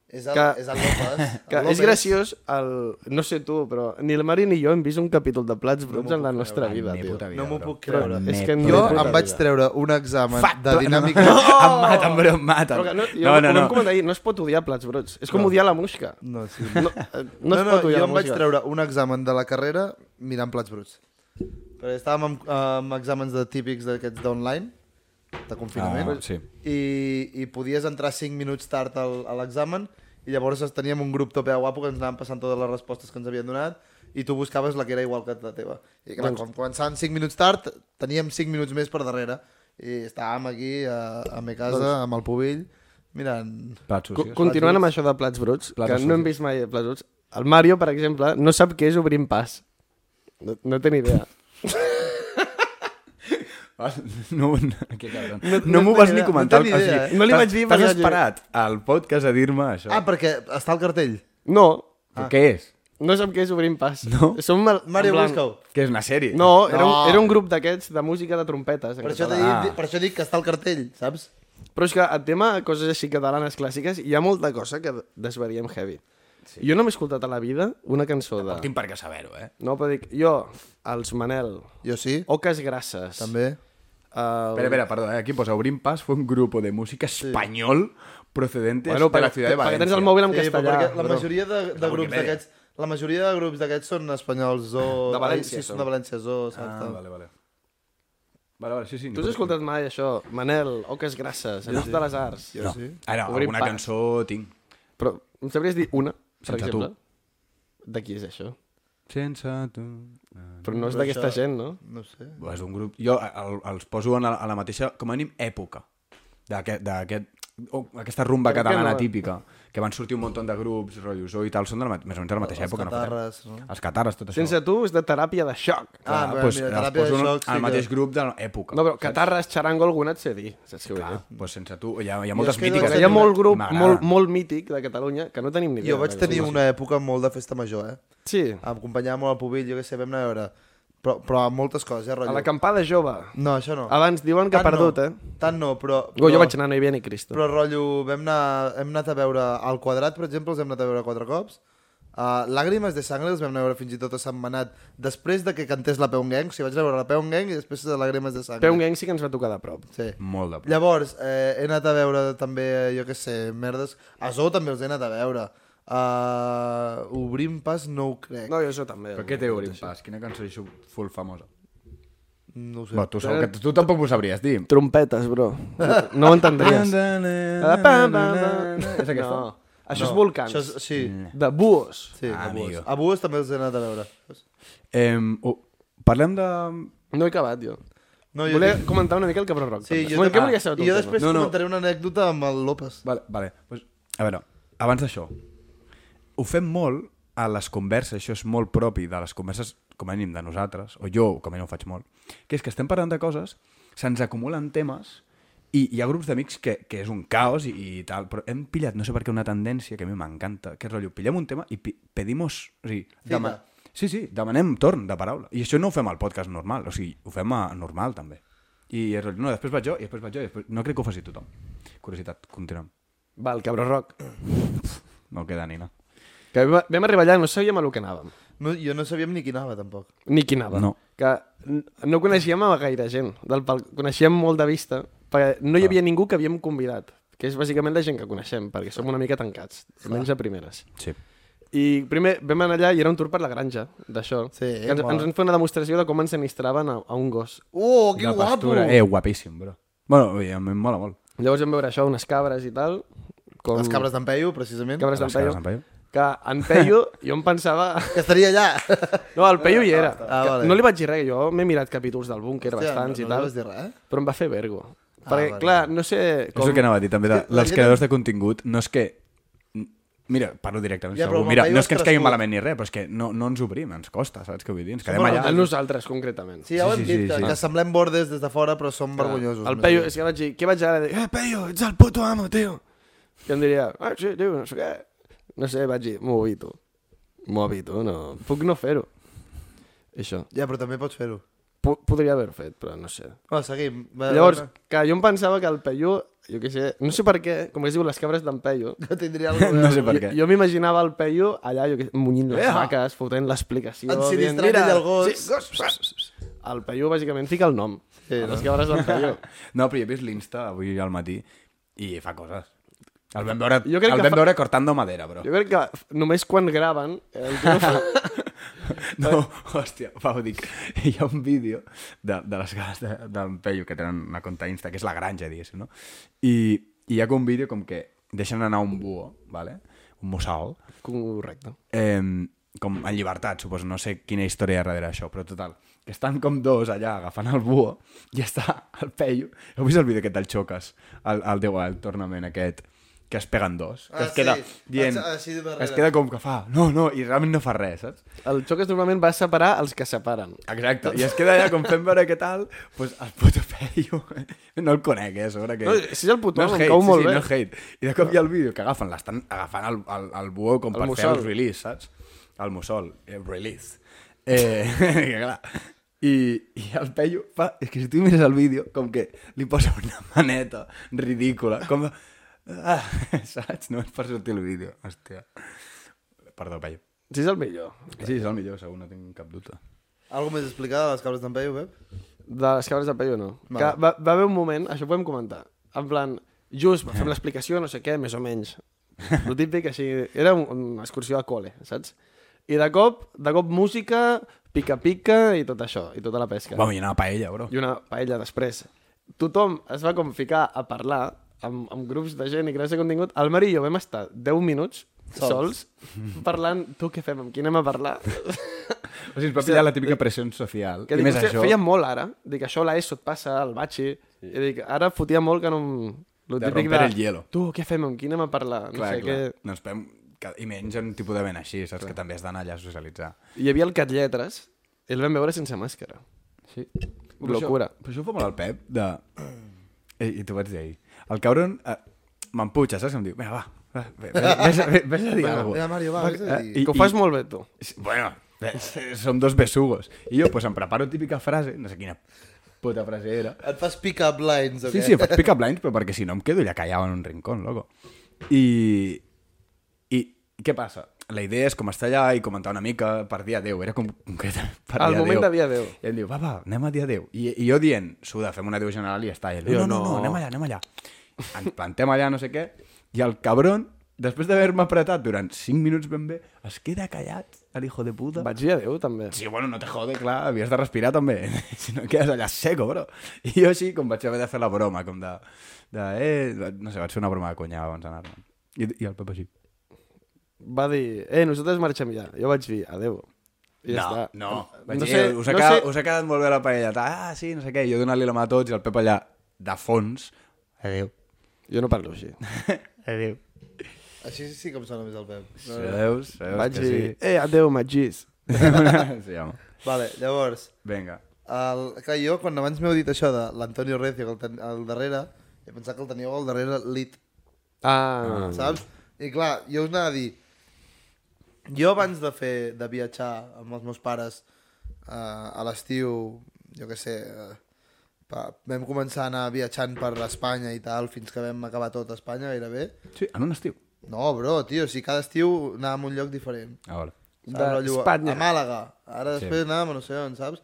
És el, Que- és el López. (laughs) Que El és López. graciós, el... no sé tu, però ni el Mario ni jo hem vist un capítol de Plats Bruts en la nostra vida, Ni tio. puta vida, No m'ho puc creure. Però és que no- Jo em vaig vida. treure un examen Fuck, de no, dinàmica... No, no. (laughs) Em maten, bro, em maten. Però no, jo, no, no, no. comentar no es pot odiar Plats Bruts. És com odiar la musca. No, sí. No, eh, no, No, es no, pot odiar jo em vaig treure un examen de la carrera mirant plats bruts. Perquè estàvem amb, amb exàmens de típics d'aquests d'online, de confinament, Ah, sí. i, i podies entrar 5 minuts tard al, a l'examen, i llavors teníem un grup tope guapo que ens anaven passant totes les respostes que ens havien donat, i tu buscaves la que era igual que la teva. I clar, Doncs- quan començaven 5 minuts tard, teníem 5 minuts més per darrere, i estàvem aquí a, a mi casa, Doncs- amb el pubill, mirant... Plats sucios. Continuant amb això de Plats Bruts, Plats que no hem vist mai Plats Bruts, el Mario, per exemple, no sap què és obrir un pas. No, no té ni idea. Ah, No, no, que cabron. No- No, m'ho vas ni comentar. no tenia idea, eh? No li vaig dir T'has esperat al podcast a dir-me això. Ah, perquè està al cartell. No, Però Què és? no sap què és obrir un pas. No? Som mal... Mario, busca-ho. Que és una sèrie? No, era, No. un, era un grup d'aquests de música de trompetes. En Per això, dit, Ah. per això dic que està al cartell, saps? Però és que el tema coses així catalanes clàssiques, hi ha molta cosa que desvariem heavy. Sí. Jo no m'he escoltat a la vida una cançó de... No tinc per què saber-ho, eh? No, però dic, jo, els Manel, Jo sí, Oques Grasses, també. El... Espera, espera, perdó, eh? aquí posa Obrim Pas fue un grupo de música español procedente Bueno, de la perquè, ciudad de perquè Valencia. tens el mòbil en Sí, però castellà. perquè la majoria de, de grups d'aquests la majoria de grups d'aquests són espanyols Zo... De València, Sí, són de València, saps? Ah, tal. vale, vale. Vale, vale, sí, sí. Tu has escoltat mai això? Manel, Oques Grasses, Amics de les Arts. Jo No. sí. Ara, Obrim alguna pas. cançó tinc. Però em sabries dir una, per Sense exemple? tu. De qui és això? Sense tu... Però no és d'aquesta això- gent, no? No sé. És un grup... Jo el, els poso en la, a la mateixa, com a mínim, època d'aquest... o aquesta rumba catalana no? típica, que van sortir un munt de grups, rotllos, i tal, són de la, més o menys de la mateixa Els època. catarres, no? no? Els catarres, tot això. Sense tu és de teràpia de xoc. Ah, Clar, però doncs, mira, els teràpia de xoc sí al que- mateix grup de l'època. No, però catarres, xarango, alguna et sé dir. Saps què Clar, dir? doncs sense tu, hi ha, hi ha moltes és que mítiques. Hi ha molt grup molt, molt mític de Catalunya que no tenim ni idea. Jo vaig tenir una època molt de festa major, eh? Sí, Em acompanyava molt al Pubill, jo què sé, vam anar a veure... Però, però amb moltes coses, eh, a rotllo? l'acampada jove. No, això no. Abans diuen que ha Tant perdut, no. eh? Tant no, però... Jo, però... jo vaig anar, no hi havia ni Cristo. Però rotllo, vam anar, hem anat a veure al quadrat, per exemple, els hem anat a veure quatre cops. Uh, Làgrimes de sangre els vam veure fins i tot a Sant Manat després de que cantés la Peun Gang. O sigui, vaig veure la Peun Gang i després de Làgrimes de sangre. Peu Gang sí que ens va tocar de prop. Sí. Molt de prop. Llavors, eh, he anat a veure també, jo què sé, merdes... A Zoo també els he anat a veure. Uh, obrim pas no ho crec. No, jo això també. Però què té Obrim Pas? Quina cançó hi full famosa? No ho sé. Bé, tu, segur que tu tampoc ho sabries dir. Trompetes, bro. No, no ho entendries. Ah. És aquesta? No. Això és volcans. Això és, sí, De buos. sí, Ah, a Bues. amigo. A Bues també els he anat a veure. Eh, oh, parlem de... No he acabat, jo. No, jo, Volia comentar una mica el Cabró Rock. sí, també. jo, bueno? I jo després No, no. comentaré una anècdota amb el López. Vale, vale. Pues, a veure, abans d'això, ho fem molt a les converses, això és molt propi de les converses, com a mínim, de nosaltres, o jo, com a mínim, ho faig molt, que és que estem parlant de coses, se'ns acumulen temes, i hi ha grups d'amics que, que és un caos i, i tal, però hem pillat, no sé per què, una tendència que a mi m'encanta, que és rotllo, pillem un tema i pi pedimos... O sigui, dema sí, sí, demanem torn de paraula. I això no ho fem al podcast normal, o sigui, ho fem a normal, també. I és rotllo, no, després vaig jo, i després vaig jo, i després... No crec que ho faci tothom. Curiositat, continuem. Va, el Cabró Rock. No queda ni no. Que vam, vam arribar allà i no sabíem a lo que anàvem. No, jo no sabíem ni qui anava, tampoc. Ni qui anava. No. Que no coneixíem a gaire gent del pal... Coneixíem molt de vista, perquè no hi havia ningú que havíem convidat, que és bàsicament la gent que coneixem, perquè som una mica tancats, almenys a primeres. Sí. I primer vam anar allà i era un tour per la granja, d'això. Sí, que ens, ens van fer una demostració de com ens enistraven a, a un gos. Oh, que guapo! pastura. Eh, guapíssim, bro. Bueno, a mi em mola molt. Llavors vam veure això, unes cabres i tal. Com... Les cabres d'en Peyu, precisament. cabres d'en Peyu. Que en Peyu, jo em pensava... Que estaria allà. No, el Peyu hi era. Ah, vale. No li vaig dir res, jo m'he mirat capítols del búnquer Hòstia, bastants no, i no tal, li vas dir res, però em va fer vergo. Perquè, vale. clar, no sé Com... És el que anava a dir, també, de, gent- creadors de contingut, no és que... Mira, parlo directament. Ja, segur. Mira, no és que ens caigui malament ni res, però és que no, no ens obrim, ens costa, saps què vull dir? Ens quedem allà. A nosaltres, concretament. Sí, ja ho Sí, hem sí, dit, sí, que, sí. que semblem bordes des de fora, però som vergonyosos. El Peyu, és que vaig dir, què vaig anar a dir? Eh, Peyu, ets el puto amo, tio. I em diria, ah, sí, tio, no sé què. No sé, vaig dir, m'ho evito. M'ho evito, no. Puc no fer-ho. Això. Ja, però també pots fer-ho. Podria haver fet, però no sé. Va, seguim. Va, Llavors, va, que jo em pensava que el Peyu, jo què sé, no sé per què, com es diu, les cabres d'en Peyu, (laughs) Que tindria alguna cosa No sé per què. Jo, jo m'imaginava el Peyu allà, jo què sé, munyint les Ea! vaques, fotent l'explicació. Ensinistrant dient, ell el gos. Sí, gos. El Peyu, bàsicament, fica el nom. Sí, Sí, no? Les cabres del Peyu. (laughs) No, però jo he vist l'Insta avui al matí i fa coses. El vam veure, Jo crec el vam fa- veure cortando madera, bro. Jo crec que només quan graven... El tio fa... (laughs) No, hòstia, ho dic. Hi ha un vídeo de, de les de- d'en Peyu, que tenen una compte Insta, que és la granja, diguéssim, no? I, i hi ha com un vídeo com que deixen anar un búho, vale? un mussol, Correcte. eh, com en llibertat, suposo, no sé quina història hi ha darrere això, però total, que estan com dos allà agafant el búho i està el Peyu. Heu vist el vídeo aquest del Xoques, el, el Déu, el tornament aquest, que es peguen dos, que Ah, es queda sí. dient, Ah, sí, es queda com que fa, no, no, i realment no fa res, saps? El xoc normalment va separar els que separen. Exacte, i es queda allà com fent veure què tal, pues el puto Peyu, no el conec, eh, sobre que... No, si és el puto, no és hate, cau molt sí, sí, bé. no és hate. I de cop hi ha el vídeo que agafen, l'estan agafant el, el, el búho com El per fer mussol. el release, saps? El mussol, el release. Eh, (laughs) que clar, i, i el Peyu fa... És que si tu mires el vídeo, com que li posa una maneta ridícula, com... Ah, (laughs) saps? No és per sortir el vídeo, hòstia. Perdó, Peyu. Si és el millor. Sí, és el millor, segur, no tinc cap dubte. Algo més explicar de les cabres d'en Peyu, Pep? De les cabres de Peyu, no. Vale. Que va, va haver un moment, això ho podem comentar, en plan, just fem (laughs) l'explicació, no sé què, més o menys. Lo típic, així, era un, una excursió a col·le, saps? I de cop, de cop música, pica-pica i tot això, i tota la pesca. Vam, hi anava paella, bro. I una paella després. Tothom es va com ficar a parlar amb, amb grups de gent i crear contingut. El Mari i jo vam estar 10 minuts sols, parlant, tu què fem, amb qui anem a parlar? (laughs) O sigui, es va pillar la típica pressió social. que I dic, més això... feia molt ara, dic, això a l'ESO et passa, al batxi, sí. i dic, ara fotia molt que no... Lo De romper el hielo. Tu, què fem, amb qui anem a parlar? No Clar, sé, clar. què... No esperem... Que... I menys en un tipus de vent així, saps? Que també has d'anar allà a socialitzar. Hi havia el Cat Lletres, i el vam veure sense màscara. Sí. Locura. Però això, però això fa molt el Pep, de... I, (clears throat) i t'ho vaig dir ahir. El cabron eh, m'empuja, saps? Em diu, vinga, va, va, ve- ve- vés, a- ve- vés a dir Vinga, alguna vinga, Mario, va, vés a dir. I- que ho fas molt bé, tu. Bueno, eh, som dos besugos. I jo, pues, em preparo típica frase, no sé quina puta frase era. Et fas pick-up lines, o Sí, què? sí, faig pick-up lines, però perquè si no em quedo allà callat en un rincón, loco. I... I què passa? la idea és com estar allà i comentar una mica per dir adéu. Era com concretament per Al dir moment adéu. de dir adéu. I em diu, va, va, anem a dir adéu. I, i jo dient, suda, fem un adéu general i ja està. I ell, no, Jo no, no, no. no, anem allà, anem allà. Ens plantem allà, no sé què, i el cabron, després d'haver-me apretat durant 5 minuts ben bé, es queda callat, el hijo de puta. Vaig dir adéu, també. Sí, bueno, no te jode, clar, havies de respirar també, (laughs) si no quedes allà seco, bro. I jo així, com vaig haver de fer la broma, com de, de eh, no sé, vaig fer una broma de conya abans d'anar-me'n. I, I el Pep així. Va dir, eh, nosaltres marxem ja. Jo vaig dir adéu. I ja no, està. no, vaig no dir, sé, us, ha no quedat, sé... us ha quedat molt bé la paella. Ah, sí, no sé què, jo donant-li la mà a tots i el Pep allà, de fons, adéu. Jo no parlo així. (laughs) Adéu. Així sí que em sona més el Pep. Sí, veus, veus Vaig que dir, eh, adéu, Magís. sí. (laughs) sí, home. Vale, llavors, Vinga. el, clar, jo quan abans m'heu dit això de l'Antonio Recio que el ten, al darrere, he pensat que el teníeu al darrere lit, Ah, saps? I clar, jo us anava a dir, jo abans de fer, de viatjar amb els meus pares uh, a l'estiu, jo què sé, uh, pa, vam començar a anar viatjant per Espanya i tal, fins que vam acabar tot a Espanya gairebé. Sí, en un estiu. No, bro, tio, si cada estiu anàvem a un lloc diferent. A veure. De rotllo, Espanya. A Màlaga. Ara Sí. després anàvem a no sé on, saps?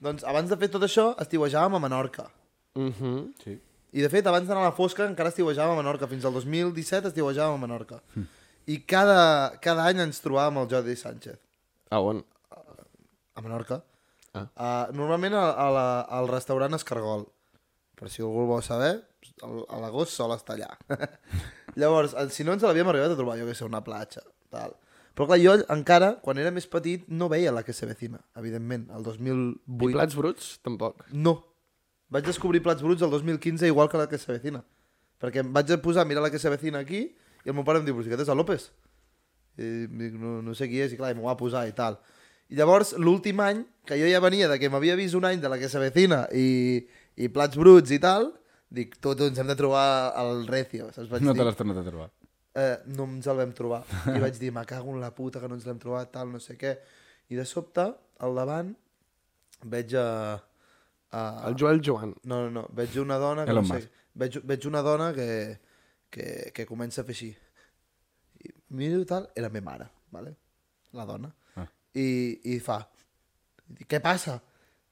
Doncs abans de fer tot això, estiuejàvem a Menorca. uh -huh. Sí. I de fet, abans d'anar a la fosca encara estiuejàvem a Menorca. Fins al 2017 estiuejàvem a Menorca. I cada, cada any ens trobàvem el Jordi Sánchez. A on? A Menorca. Ah. Uh, normalment a, a la, al restaurant Escargol. Per si algú el vol saber, a l'agost sol estar allà. (laughs) Llavors, si no ens l'havíem arribat a trobar, jo que sé, una platja, tal. Però clar, jo encara, quan era més petit, no veia la que se vecina, evidentment, el 2008. I plats bruts? Tampoc. No. Vaig descobrir Plats Bruts el 2015 igual que la que se vecina. Perquè em vaig posar a mirar la que se vecina aquí i el meu pare em diu, però si aquest és el López. I dic, no, no sé qui és, i clar, i m'ho va posar i tal. I llavors, l'últim any, que jo ja venia de que m'havia vist un any de la que se vecina i, i Plats Bruts i tal, dic, tu, tu, ens hem de trobar al Recio, saps? Vaig No dir, te l'has tornat a trobar. eh, no ens el vam trobar. I vaig dir, me cago en la puta que no ens l'hem trobat, tal, no sé què. I de sobte, al davant, veig a... a El Joel Joan. no, no, no, veig una dona que Elon no sé, veig, veig una dona que, que, que comença a fer així. I miro i tal, era la meva mare, vale? la dona. I, I fa, què passa?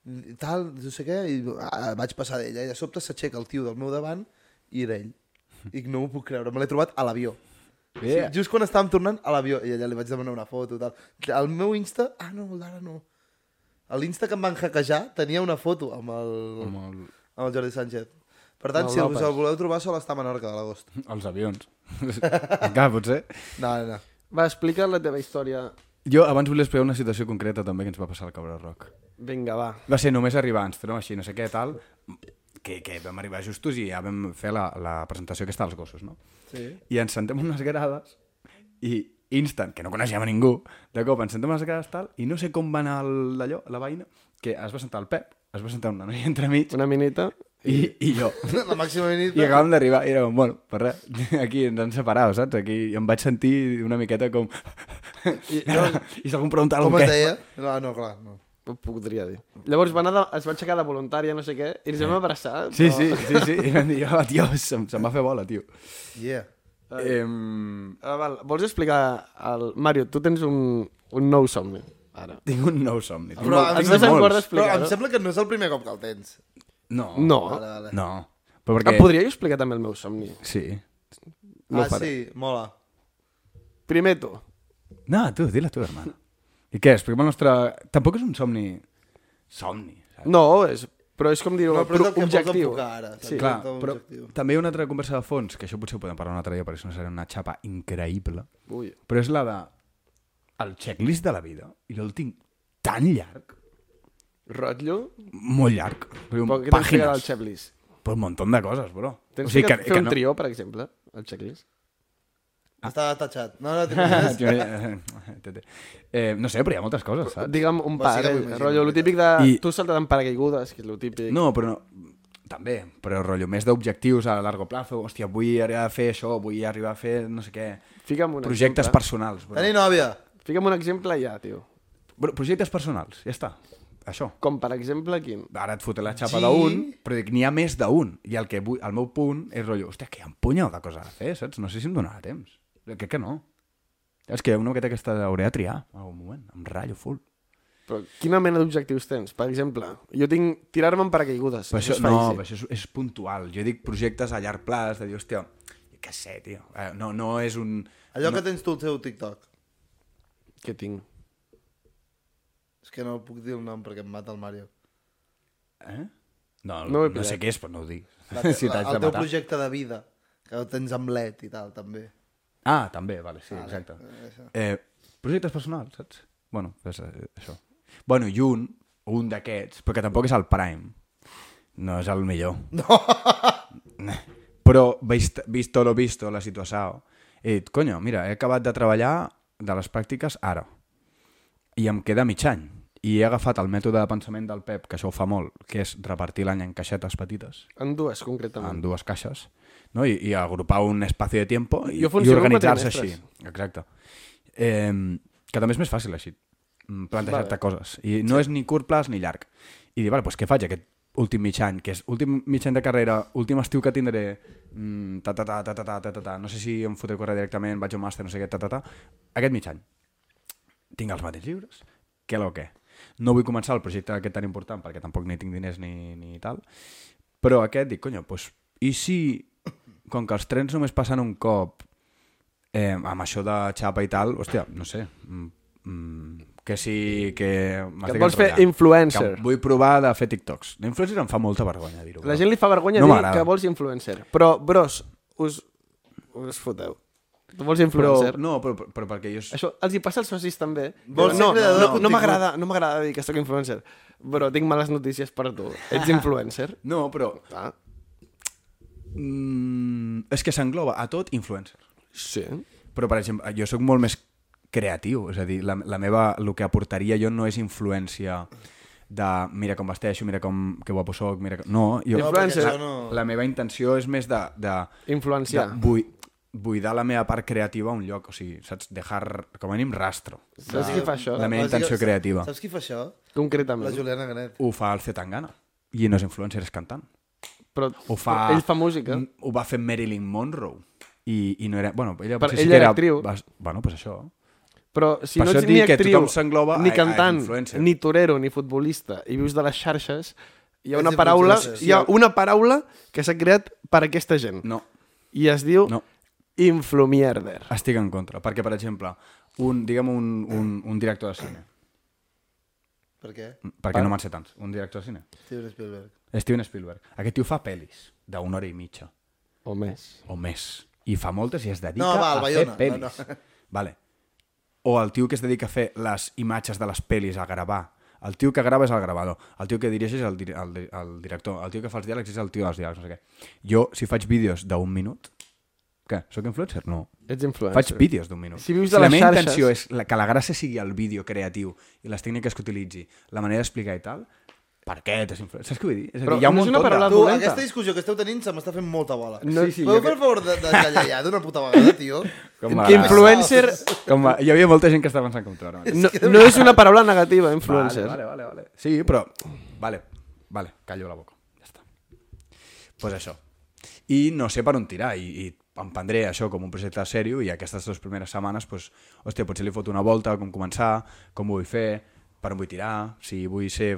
I tal, no sé què, i ah, vaig passar d'ella, i de sobte s'aixeca el tio del meu davant i era ell. I no m'ho puc creure, me l'he trobat a l'avió. Yeah. Sí, just quan estàvem tornant a l'avió, i allà li vaig demanar una foto, tal. El meu Insta, ah no, el d'ara no. A l'Insta que em van hackejar tenia una foto amb el, Com el, amb el Jordi Sánchez. Per tant, Amb si us el voleu trobar, sol estar a Menorca de l'agost. (laughs) els avions. (laughs) Encara, potser. No, no, no. Va, explica la teva història. Jo abans volia explicar una situació concreta també que ens va passar al Cabra Rock. Vinga, va. Va ser només arribar, ens trobem així, no sé què, tal, que, que vam arribar justos i ja vam fer la, la presentació aquesta dels gossos, no? Sí. I ens sentem unes grades i instant, que no coneixíem a ningú, de cop ens sentem unes grades tal, i no sé com va anar d'allò, la veïna, que es va sentar el Pep, es va sentar una noia entremig, Una minita. i, i jo. (laughs) La màxima nit... I acabàvem d'arribar i érem, bueno, per res, aquí ens han separat, saps? Aquí em vaig sentir una miqueta com... I, (laughs) I si algú em preguntava Com es deia? No, no, clar, no. Ho podria dir. Llavors va anar de, es va aixecar de voluntària, no sé què, i ens vam abraçar. Sí, però- sí, sí, sí. I vam dir, oh, tio, se'm, se'm va fer bola, tio. Yeah. Eh, Ah, val. Vols explicar... El... Mario, tu tens un, un nou somni, ara. tinc un nou somni. Tinc Però molt- a mi no se'n molts. acorda Però explicar em sembla que no és el primer cop que el tens. No. No. Vale, vale. No. Però Perquè... Ah, podria jo explicar també el meu somni? Sí. No ah, faré. sí, mola. Primer tu. No, tu, dila tu, hermano. I què? Expliquem el nostre... Tampoc és un somni... Somni, saps? No, és... però és com dir-ho, No, però és el que objectiu. ara. Sí. Clar, Un però objectiu. també hi ha una altra conversa de fons, que això potser ho podem parlar un altre dia, perquè això no serà una xapa increïble, Ui. però és la de el checklist de la vida, i el tinc tan llarg, Rotllo? molt llarg, però què tens ficat al pàgines, checklist? però un munt de coses, bro. Tens o sigui, ficat fer un trio, per exemple, al checklist? Està tatxat. No, no, tens res. (laughs) eh, no sé, però hi ha moltes coses, saps? Digue'm un sí par, que eh? rotllo, el típic de... I- Tu saltat en paracaigudes, que és el típic. No, però no... També, però rotllo més d'objectius a largo plazo. Hòstia, vull arribar a fer això, vull arribar a fer no sé què. Fica'm un Projectes exemple. personals. Bro. Tenir nòvia. Fica'm un exemple ja, tio. Bro, projectes personals, ja està. Això. Com, per exemple, quin? Ara et fotré la xapa Sí. d'un, però dic, n'hi ha més d'un. I el, que vull, el meu punt és rotllo, hòstia, que hi ha un punyau de coses a fer, saps? No sé si em donarà temps. Crec que no. És que una miqueta aquesta hauré de triar en algun moment, em ratllo full. Però quina mena d'objectius tens? Per exemple, jo tinc tirar-me en paracaigudes. Però això, és no, però això és, és puntual. Jo dic projectes a llarg plaç, de dir, hòstia, què sé, tio. Eh, no, no és un... Allò que tens tu al teu TikTok. Què tinc? És que no puc dir el nom perquè em mata el Mario. Eh? No, No no, ho he no pillat. sé què és, però no ho dic. La, (laughs) si la, t'haig el de teu matar. projecte de vida, que ho tens amb LED i tal, també. Ah, també, vale, sí, exacte. Eh, projectes personals, saps? Bueno, és eh, això. Bueno, i un, un d'aquests, perquè tampoc és el Prime, no és el millor. (laughs) No! Però, vist, visto lo visto, la situació, he dit, conyo, mira, he acabat de treballar de les pràctiques ara, i em queda mig any, i he agafat el mètode de pensament del Pep, que això ho fa molt, que és repartir l'any en caixetes petites, En dues, concretament. en dues caixes, no? I, i agrupar un espacio de tiempo i, i organitzar-se així. Exacte. Eh, que també és més fàcil així, plantejar-te Vale. coses. I no és ni curt plaç ni llarg. I dir, vale, doncs què faig aquest últim mig any, que és últim mig any de carrera, últim estiu que tindré, mm, ta, ta, ta, ta, ta, ta, ta, ta, ta, no sé si em fotré a córrer directament, vaig a un màster, no sé què, ta, ta, ta, aquest mig any. Tinc els matins lliures, què lo què. No vull començar el projecte aquest tan important perquè tampoc ni tinc diners ni, ni tal, però aquest dic, conyo, doncs, i si, com que els trens només passen un cop, eh, amb això de xapa i tal, hòstia, no sé, mm, mm, que sí, que... Que vols fer enrotllant. influencer. Que vull provar de fer TikToks. L'influencer em fa molta vergonya dir-ho. La però- gent li fa vergonya No dir que vols influencer. Però, bros, us, us foteu. Tu vols Però, influencer? no, però, però, però perquè jo... Això els hi passa als socis també. Vols no, no, no contingut? m'agrada no m'agrada dir que sóc influencer. Però tinc males notícies per tu. Ets influencer? (laughs) No, però... Ah, Mm, és que s'engloba a tot influencer. sí. Però, per exemple, jo sóc molt més creatiu, és a dir, la, la meva, el que aportaria jo no és influència de mira com vesteixo, mira com, que guapo soc, mira... que- No, jo, No, Influencer. la, no... la meva intenció és més de, de, Influenciar. de bui, buidar la meva part creativa a un lloc, o sigui, saps? Dejar, com a mínim, rastro. Saps qui fa això? La meva intenció Saps- creativa. Saps qui fa això? La Concretament. Juliana Ganet. Ho fa el Zetangana. I no és influencer, és cantant. Però, Ho fa... però ell fa música. Ho va fer Marilyn Monroe. I, i no era... Bueno, ella, Per- potser sí ella que era actriu. Va, bueno, pues això. Però si Per no ets et ni actriu, ni a- a cantant, influencer. ni torero, ni futbolista, i vius de les xarxes, hi ha Ets una paraula, hi ha una paraula que s'ha creat per a aquesta gent. No, I es diu no. influmierder. Estic en contra. Perquè, per exemple, un, digue'm un, un, un director de cine. Per què? Perquè no me'n sé tants. Un director de cine. Steven Spielberg. Steven Spielberg. Aquest tio fa pel·lis d'una hora i mitja. O més. O més. I fa moltes i es dedica No, va, a Bayona. fer pel·lis. No, no. (laughs) Vale. O el tio que es dedica a fer les imatges de les pel·lis, a gravar. El tio que grava és el gravador. El tio que dirigeix és el, dir el, di- el director. El tio que fa els diàlegs és el tio dels diàlegs, no sé què. Jo, si faig vídeos d'un minut... Què? Soc influencer? No. Ets influencer. Faig vídeos d'un minut. Si vius si de la les meva intenció és la, que la gràcia sigui el vídeo creatiu i les tècniques que utilitzi, la manera d'explicar i tal, per què ets influencer? Saps què vull dir? És a dir, Però hi ha un no és una paraula de... Tu, dolenta. aquesta discussió que esteu tenint se m'està fent molta bola. No- Sí, sí, Podeu jo fer el favor de, de callar ja d'una puta vegada, tio? (laughs) Com Que influencer (laughs) Com a... Hi havia molta gent que estava pensant com ara no, no és una paraula negativa, influencer. Vale, vale, vale, vale. Sí, però... Vale, vale, callo la boca. Ja està. pues això. I no sé per on tirar, i, i em prendré això com un projecte sèrio i aquestes dues primeres setmanes, pues, hòstia, potser li foto una volta, com començar, com ho vull fer, per on vull tirar, si vull ser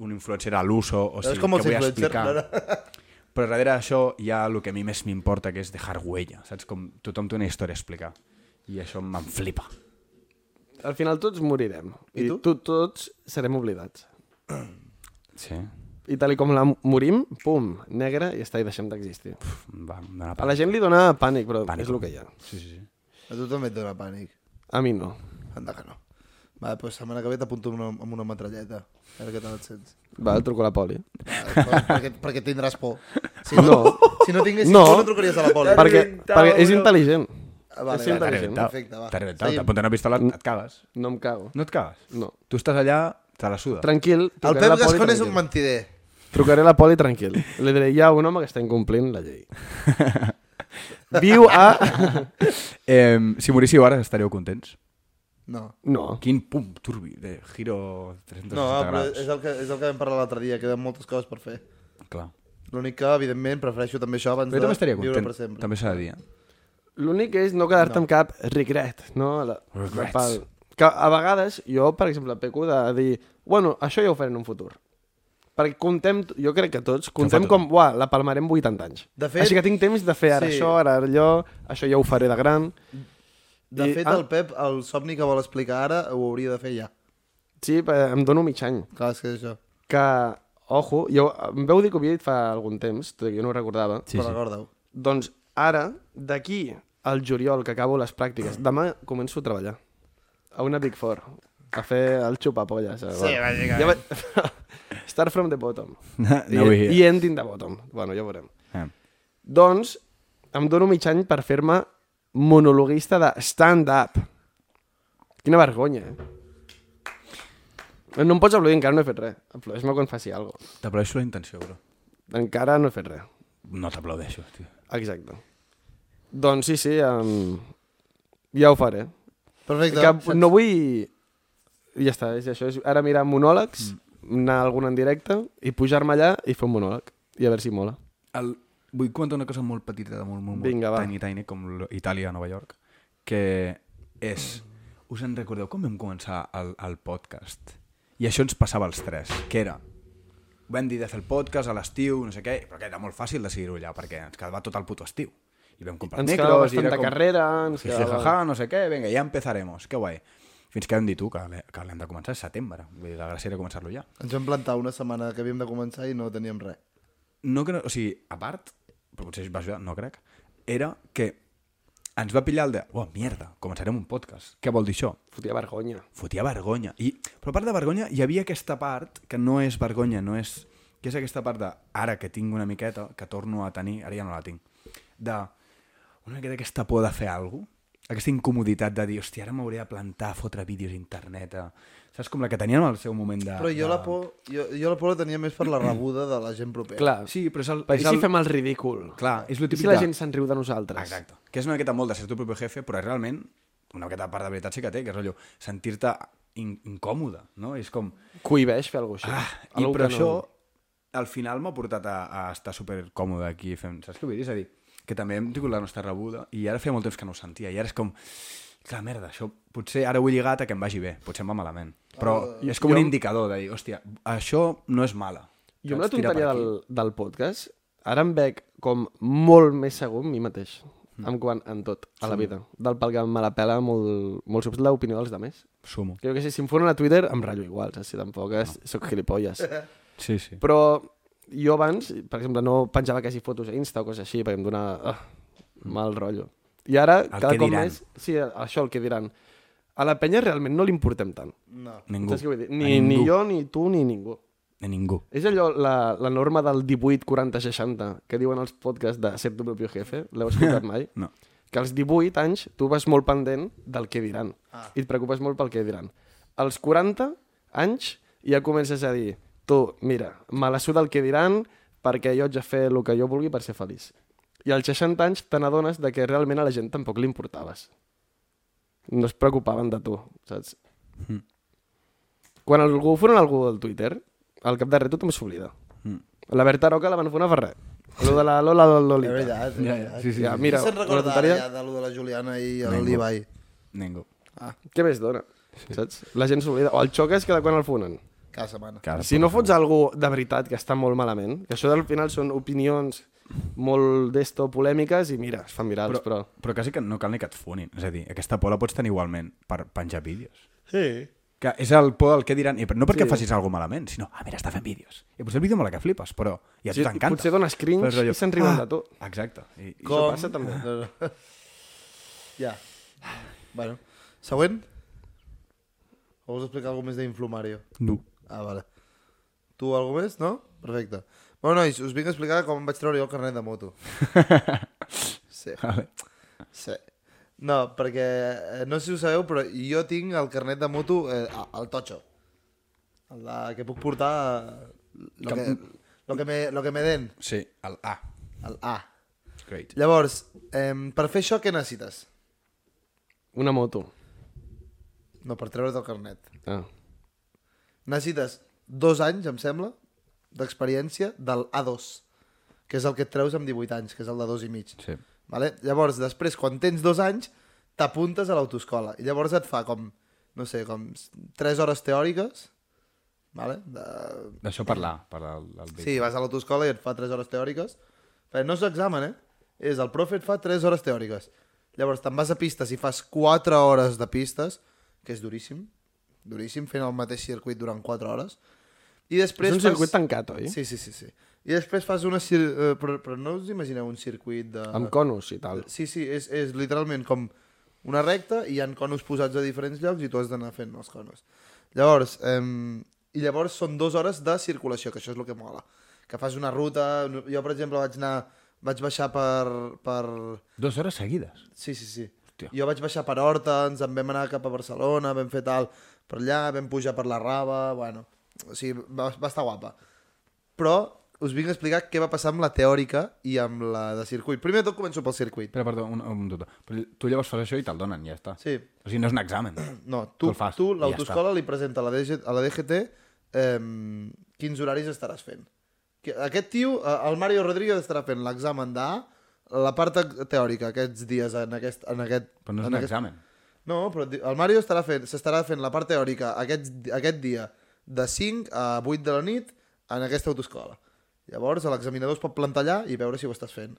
un influencer a l'uso, o És si com què els vull explicar. no? (laughs) Però darrere d'això hi ha el que a mi més m'importa, que és dejar huella, saps? Com tothom té una història a explicar. I això me'n flipa. Al final tots morirem. I tu? tu? Tots serem oblidats. (clears throat) Sí. I tal i com la morim, pum, negre, i està, i deixem d'existir. Va, A la gent li dona pànic, però Pànic. és el que hi ha. Sí, sí, sí. A tu també et dona pànic. A mi no. Anda que no. Va, doncs setmana que ve t'apunto amb, una, amb una metralleta. A veure què tal et sents. Va, truco a la poli. Va, per, perquè, perquè tindràs por. Si no, No. si no tinguessis No. por, no trucaries a la poli. perquè, perquè és intel·ligent. Ah, vale, és intel·ligent. perfecte, va. T'ha rebentat. Seguim. T'apunten una pistola, et cagues. No em cago. No et cagues? No. Tu estàs allà, te la suda. Tranquil, El Pep Gascon és un mentider. Trucaré a la poli tranquil. Li diré, hi ha un home que està incomplint la llei. Viu a... (laughs) Eh, si moríssiu ara, estaríeu contents? No. No. Quin pum turbi de giro 360 No, però graus. és el, que, és el que vam parlar l'altre dia, queden moltes coses per fer. Clar. L'únic que, evidentment, prefereixo també això abans Però de també estaria viure content. per sempre. També s'ha de dir. eh? L'únic és no quedar-te no. amb cap regret, no? La, Regrets. Pel, que a vegades jo, per exemple, peco de dir bueno, això ja ho faré en un futur. Perquè contem, jo crec que tots, contem com, uah, la palmarem 80 anys. De fet- Així que tinc temps de fer ara Sí. això, ara allò, això ja ho faré de gran. De I- fet, ah. el Pep, el somni que vol explicar ara, ho hauria de fer ja. Sí, però em dono mig any. Clar, és que és això. Que, ojo, jo, em veu dir que ho havia dit fa algun temps, tot i que jo no ho recordava. Sí, però sí. recorda-ho. Doncs ara, d'aquí al juliol, que acabo les pràctiques, demà començo a treballar. A una Big Four. A fer el xupapolles. Sí, bàsicament. Ja va... (laughs) Start from the bottom. (laughs) No, I, no dir. I ending the bottom. Bueno, ja ho veurem. Eh. Doncs, em dono mig any per fer-me monologuista de stand-up. Quina vergonya, eh? No em pots aplaudir, encara no he fet res. Aplaudeix-me quan faci alguna cosa. T'aplaudeixo la intenció, bro. Encara no he fet res. No t'aplaudeixo, tio. Exacte. Doncs sí, sí, um, ja ho faré. Perfecte. Que no vull... Ja està, és això. És ara mirar monòlegs, mm. anar a algun en directe i pujar-me allà i fer un monòleg. I a veure si mola. El... Vull comentar una cosa molt petita, de molt, molt, molt Vinga, va. tiny, tiny, com Itàlia, Nova York, que és... Us en recordeu com vam començar el, el podcast? I això ens passava als tres, que era... Vam dir de fer el podcast a l'estiu, no sé què, però que era molt fàcil decidir-ho allà, perquè ens quedava tot el puto estiu. I vam comprar Ens micros, quedava era bastanta com... carrera, ens quedava... jaja, no sé què, vinga, ja empezaremos, que guai. Fins que vam dir tu que que l'hem de començar a setembre. Vull dir, la gràcia era començar-lo ja. Ens vam plantar una setmana que havíem de començar i no teníem res. no que no, o sigui, a part, però potser va ajudar, no crec, era que ens va pillar el de, oh, mierda, començarem un podcast. Què vol dir això? Fotia vergonya. Fotia vergonya. I, però a part de vergonya, hi havia aquesta part que no és vergonya, no és... que és aquesta part de, ara que tinc una miqueta, que torno a tenir, ara ja no la tinc, de una miqueta aquesta por de fer alguna cosa, aquesta incomoditat de dir, hòstia, ara m'hauré de plantar, fotre vídeos a internet, a... saps? Com la que teníem al seu moment de... Però jo de... la por, jo, jo la por la tenia més per la rebuda de la gent propera. Clar, Sí, però és el... I és si el... fem el ridícul? Clar, és lo I típic si la de- gent se'n riu de nosaltres? Exacte. Que és una miqueta molt de ser tu propi jefe, però realment una miqueta part de veritat sí que té, que és rotllo, sentir-te in incòmode, no? És com... Cohibeix fer alguna cosa Ah, així. I Algú però que això, al final m'ha portat a, a estar super còmode aquí fent... Saps què vull dir? És a dir, que també hem tingut la nostra rebuda i ara feia molt temps que no ho sentia i ara és com... Clar, merda, això potser ara ho he lligat a que em vagi bé, potser em va malament. Però és com jo- un indicador de dir, hòstia, això no és mala. Jo per tonteria del, del podcast, ara em veig com molt més segur amb mi mateix, mm. en quant en tot, a la vida. Del pel que me la pela molt, molt sobretot l'opinió dels altres. Sumo. Jo que sé, si em foren a Twitter, em ratllo igual, saps? Si tampoc és, soc gilipolles. (laughs) Sí, sí. Però jo abans, per exemple, no penjava quasi fotos a Insta o coses així, perquè em donava uh, mal rotllo. I ara, El cada cop diran. més... Sí, això, el que diran. A la penya realment no li importem tant. No. Ningú. Saps què vull dir? A Ni, ni ningú. jo, ni tu, ni ningú. A ningú. És allò, la, la norma del 18, 40, 60, que diuen els podcasts de Ser tu propio jefe, l'heu escoltat mai? (laughs) No. Que als 18 anys tu vas molt pendent del que diran. Ah. I et preocupes molt pel que diran. Als 40 anys ja comences a dir tu, mira, me la suda el que diran perquè jo haig de fer el que jo vulgui per ser feliç. I als 60 anys te n'adones de que realment a la gent tampoc li importaves. No es preocupaven de tu, saps? Mm. Quan algú foren algú del Twitter, al cap de res tothom s'oblida. Mm. La Berta Roca la van fer una ferrer. Lo de la Lola És Lolita. veritat. és Ja, ja, veritat. sí, sí, Ja, sí. mira, se'n recorda ara tonteria... ja de lo de la Juliana i Ningú. l'Ibai? Ningú. Què més dona? Saps? La gent s'oblida. O el xoc és que de quan el fonen. Cada setmana. Cada Si no fots algú de veritat que està molt malament, que això al final són opinions molt d'esto polèmiques i mira, es fan virals, però... però, però quasi que no cal ni que et fonin. És a dir, aquesta por la pots tenir igualment per penjar vídeos. Sí. Que és el por del que diran, i no perquè Sí. facis alguna malament, sinó, ah, mira, està fent vídeos. I potser el vídeo mola que flipes, però i a tu Sí, t'encanta. potser dones cringe Però rotllo, i se'n riuen ah, de tu. Exacte. I, i Com? passa també. No, (laughs) no. ja. Bueno. Següent? O vols explicar alguna més d'Influmario? No. Ah, vale. Tu alguna més, no? Perfecte. Bueno, nois, us vinc a explicar com em vaig treure jo el carnet de moto. (laughs) Sí. Vale. Sí. No, perquè eh, no sé si ho sabeu, però jo tinc el carnet de moto eh, al totxo. El de, que puc portar eh, lo que, lo que, me, lo que me den, Sí, el A. el A. Great. Llavors, eh, per fer això què necessites? Una moto. No, per treure't el carnet. Ah. Necessites dos anys, em sembla, d'experiència del A2, que és el que et treus amb 18 anys, que és el de dos i mig. Sí. Vale? Llavors, després, quan tens dos anys, t'apuntes a l'autoescola. I llavors et fa com, no sé, com 3 hores teòriques, vale? de, D'això parlar, parlar el, el Sí, vas a l'autoescola i et fa 3 hores teòriques. Perquè no és examen, eh? És el profe et fa 3 hores teòriques. Llavors te'n vas a pistes i fas 4 hores de pistes, que és duríssim, duríssim, fent el mateix circuit durant 4 hores. I després És un fas... circuit tancat, oi? Sí, sí, sí, sí. I després fas una... Cir... eh, Però, però no us imagineu un circuit de... Amb conos i tal. Sí, sí, és, és literalment com una recta i hi ha conos posats a diferents llocs i tu has d'anar fent els conos. Llavors, eh, i llavors són dues hores de circulació, que això és el que mola. Que fas una ruta... Jo, per exemple, vaig anar... Vaig baixar per... per... Dues hores seguides. Sí, sí, sí. Hòstia. Jo vaig baixar per Horta, ens en vam anar cap a Barcelona, vam fer tal per allà, vam pujar per la Rava, bueno, o sigui, va, va estar guapa. Però us vinc a explicar què va passar amb la teòrica i amb la de circuit. Primer de tot començo pel circuit. Espera, perdó, un, un dubte. Però tu llavors fas això i te'l donen, ja està. Sí, O sigui, no és un examen. no, Tu tu, fas, tu ja li presenta a la, DG, a la DGT eh, quins horaris estaràs fent. Que- Aquest tio, el Mario Rodríguez estarà fent l'examen d'A, la part te- teòrica aquests dies en aquest... En aquest Però no és en un aquest... examen. No, però el Mario estarà fent, s'estarà fent la part teòrica aquest, aquest dia de 5 a 8 de la nit en aquesta autoescola. Llavors l'examinador es pot plantar allà i veure si ho estàs fent.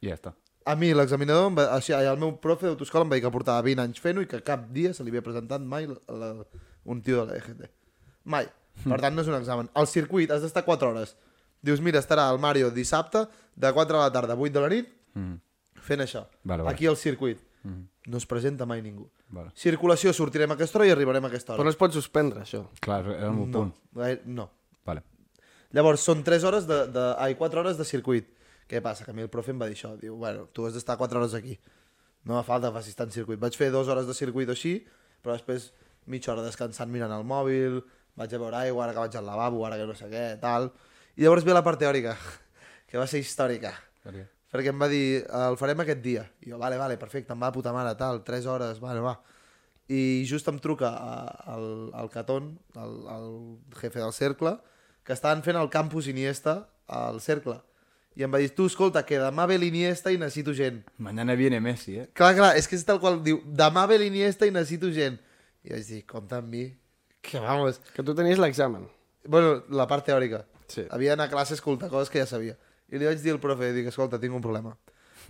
I ja està. A mi l'examinador, va- sigui, el meu profe d'autoescola em va dir que portava 20 anys fent-ho i que cap dia se li havia presentat mai la, la, un tio de la EGT. Mai. Per tant, no és un examen. Al circuit has d'estar 4 hores. Dius, mira, estarà el Mario dissabte de 4 de la tarda a 8 de la nit Mm. fent això. Vale, vale. Aquí al circuit. Mm. No es presenta mai ningú. Vale. Circulació, sortirem a aquesta hora i arribarem a aquesta Però hora. no es pot suspendre, això. Clar, era el meu No, punt. gaire- no. Vale. Llavors, són 3 hores de, de, ai, 4 hores de circuit. Què passa? Que a mi el profe em va dir això. Diu, bueno, tu has d'estar 4 hores aquí. No fa falta que facis tant circuit. Vaig fer 2 hores de circuit o així, però després mitja hora descansant mirant el mòbil, vaig a veure aigua, ara que vaig al lavabo, ara que no sé què, tal. I llavors ve la part teòrica, (laughs) que va ser històrica. Per què? Perquè em va dir, el farem aquest dia. I jo, vale, vale, perfecte, em va puta mare, tal, 3 hores, vale, va. I just em truca al, al Catón, el, el jefe del cercle, que estaven fent el campus Iniesta al cercle. I em va dir, tu, escolta, que demà ve l'Iniesta i necessito gent. Mañana viene Messi, eh? Clar, clar, és que és tal qual, diu, demà ve l'Iniesta i necessito gent. I vaig dir, compta amb mi, que vamos... Que tu tenies l'examen. Bueno, la part teòrica. Sí. Havia d'anar a classe a escoltar coses que ja sabia. I li vaig dir al profe, dic, escolta, tinc un problema.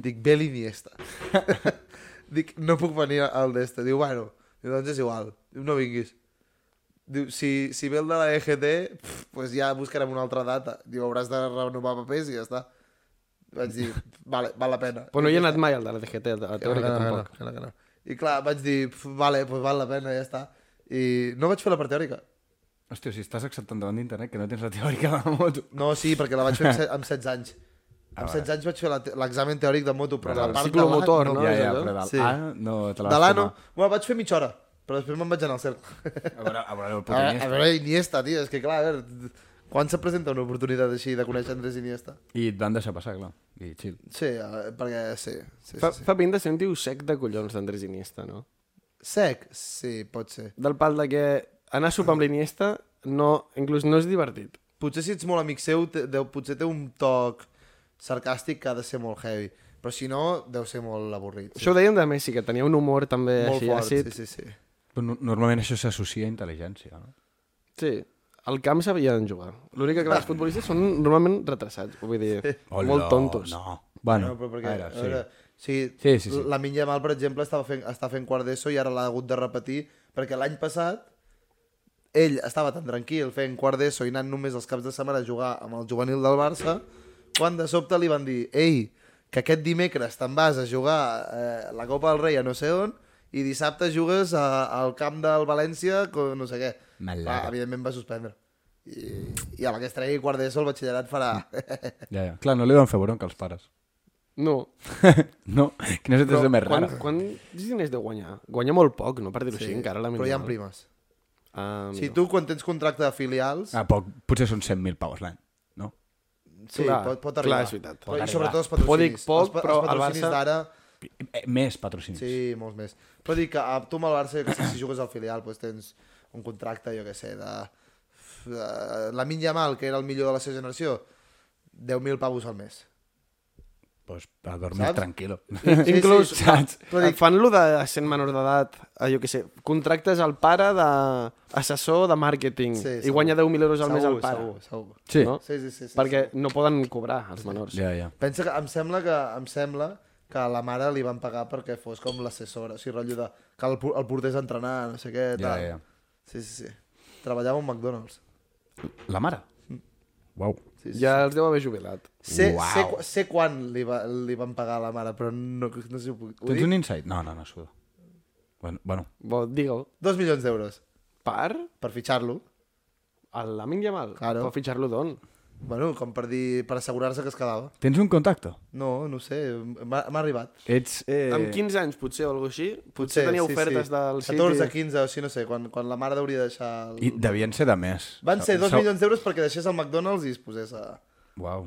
Dic, ve l'Iniesta. (laughs) dic, no puc venir al d'este. Diu, bueno, diu, doncs és igual. Diu, no vinguis. Diu, si, si ve el de la EGT, pff, pues ja buscarem una altra data. Diu, hauràs de renovar papers i ja està. Vaig dir, vale, val la pena. Però no hi he anat mai al de la DGT, a la no, teòrica que no, tampoc. no, que no. I clar, vaig dir, "Pf, vale, pues val la pena, ja està. I no vaig fer la part teòrica. Hòstia, si estàs acceptant davant d'internet que no tens la teòrica de la moto. No, sí, perquè la vaig fer amb, se amb 16 anys. Ah, Amb vale. 16 anys vaig fer l'examen teòric de moto, però Però la el part de l'A no? ja, és ja, allò? però del Sí. A no te la De l'A no. Bueno, vaig fer mitja hora, però després me'n vaig anar al cercle. A veure, a veure el A, puto a Iniesta. veure, Iniesta, tio, és que clar, a veure, quan se presenta una oportunitat així de conèixer Andrés Iniesta? I et van deixar passar, clar. I chill. Sí, perquè sí. sí, Fa, sí, sí. fa pinta de ser un tio sec de collons d'Andrés Iniesta, no? Sec? Sí, pot ser. Del pal de que anar a sopar amb l'Iniesta no, inclús no és divertit. Potser si ets molt amic seu, te, deu, potser té un toc sarcàstic que ha de ser molt heavy. Però si no, deu ser molt avorrit. Això ho dèiem de Messi, que tenia un humor també molt així fort, àcid. sí, sí, sí. Però no, normalment això s'associa a intel·ligència, no? Sí, al camp sabien jugar. L'únic que clar, els futbolistes són normalment retrasats, vull dir, molt tontos. No. Bueno, No, però perquè, a veure, a sí. veure, sí, Sí, sí, sí. la Minya Mal, per exemple, estava fent, està fent quart d'ESO i ara l'ha hagut de repetir perquè l'any passat ell estava tan tranquil fent quart d'ESO i anant només els caps de setmana a jugar amb el juvenil del Barça quan de sobte li van dir ei, que aquest dimecres te'n vas a jugar eh, la Copa del Rei a no sé on i dissabte jugues a, al camp del València con no sé què. Clar, evidentment va suspendre. I, i a la que es tregui quart d'ESO el batxillerat farà... Ja, ja. Clar, no li van fer bronca als pares. No. (laughs) no, quina situació més quan, rara. quan diners deu guanyar? Guanya molt poc, no? Per dir-ho Sí, així, encara la però hi ha primes. Ah, Si tu quan tens contracte de filials, Ah, poc, potser són 100.000 paus l'any, no? sí, clar, pot, pot clar, arribar. és veritat. Pot I sobretot els patrocinis. poc, els, pa- però els patrocinis Barça- d'ara, Eh, Més patrocinis. sí, molts més. Però dic que a, tu amb el Barça, jo que sé, si jugues al filial, doncs tens un contracte, jo que sé, de... de la Min Yamal, que era el millor de la seva generació, 10.000 pavos al mes. Pues, a dormir Saps? tranquilo. Sí, Inclús sí, saps? Però dic, fan lo de sent menor d'edat, jo què sé, contractes al pare d'assessor de màrqueting Sí, i segur. guanya 10.000 euros al mes al Segur, pare. segur, segur. Sí. No? Sí, sí, sí. sí Perquè sí. no poden cobrar els menors. Ja, ja. Pensa que em sembla que em sembla que a la mare li van pagar perquè fos com l'assessora, o sigui, rotllo de que el, el portés a entrenar, no sé què, Ja, tal. ja. Sí, sí, sí. Treballava a un McDonald's. La mare? Uau. Sí, sí, Ja els deu haver jubilat. Sé, Uau. sé, sé quan li, va, li van pagar a la mare, però no, no sé si ho puc... Ho Tens dic? un insight? No, no, no, suda. Bueno, bueno. Bo, digue-ho. Dos milions d'euros Per? per fitxar-lo. A l'Amin Yamal? Claro. Per fitxar-lo d'on? Bueno, com per dir, per assegurar-se que es quedava. Tens un contacte? No, no ho sé, m'ha arribat. Ets... Eh... Amb 15 anys, potser, o alguna així? Potser tenia ofertes del City. 14, 15, o així, no sé, quan, quan la mare hauria de deixar... El... I devien ser de més. Van ser dos Sau- milions d'euros perquè deixés el McDonald's i es posés a, Uau.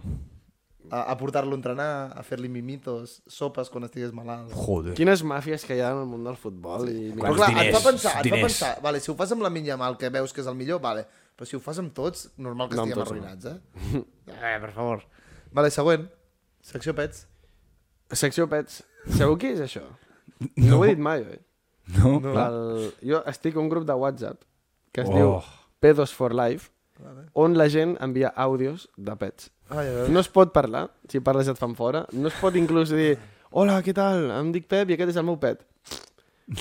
A, a portar-lo a entrenar, a fer-li mimitos, sopes quan estigués malalt. Joder. Quines màfies que hi ha en el món del futbol. I... Quants Però clar, et diners, fa pensar, et fa pensar, vale, si ho fas amb la minya mal, que veus que és el millor, vale, però si ho fas amb tots, normal que No, estiguem arruïnats, eh? (laughs) eh, per favor. Vale, següent. Secció pets. Secció Pets. Sabeu què és això? (laughs) No, no ho he dit mai, eh? No, No. El... Jo estic a un grup de WhatsApp que es Oh. oh. diu Pedos for Life, Vale. on la gent envia àudios de pets. Ai, ai, ai. No es pot parlar, si parles et fan fora. No es pot inclús dir Hola, què tal? Em dic Pep i aquest és el meu pet.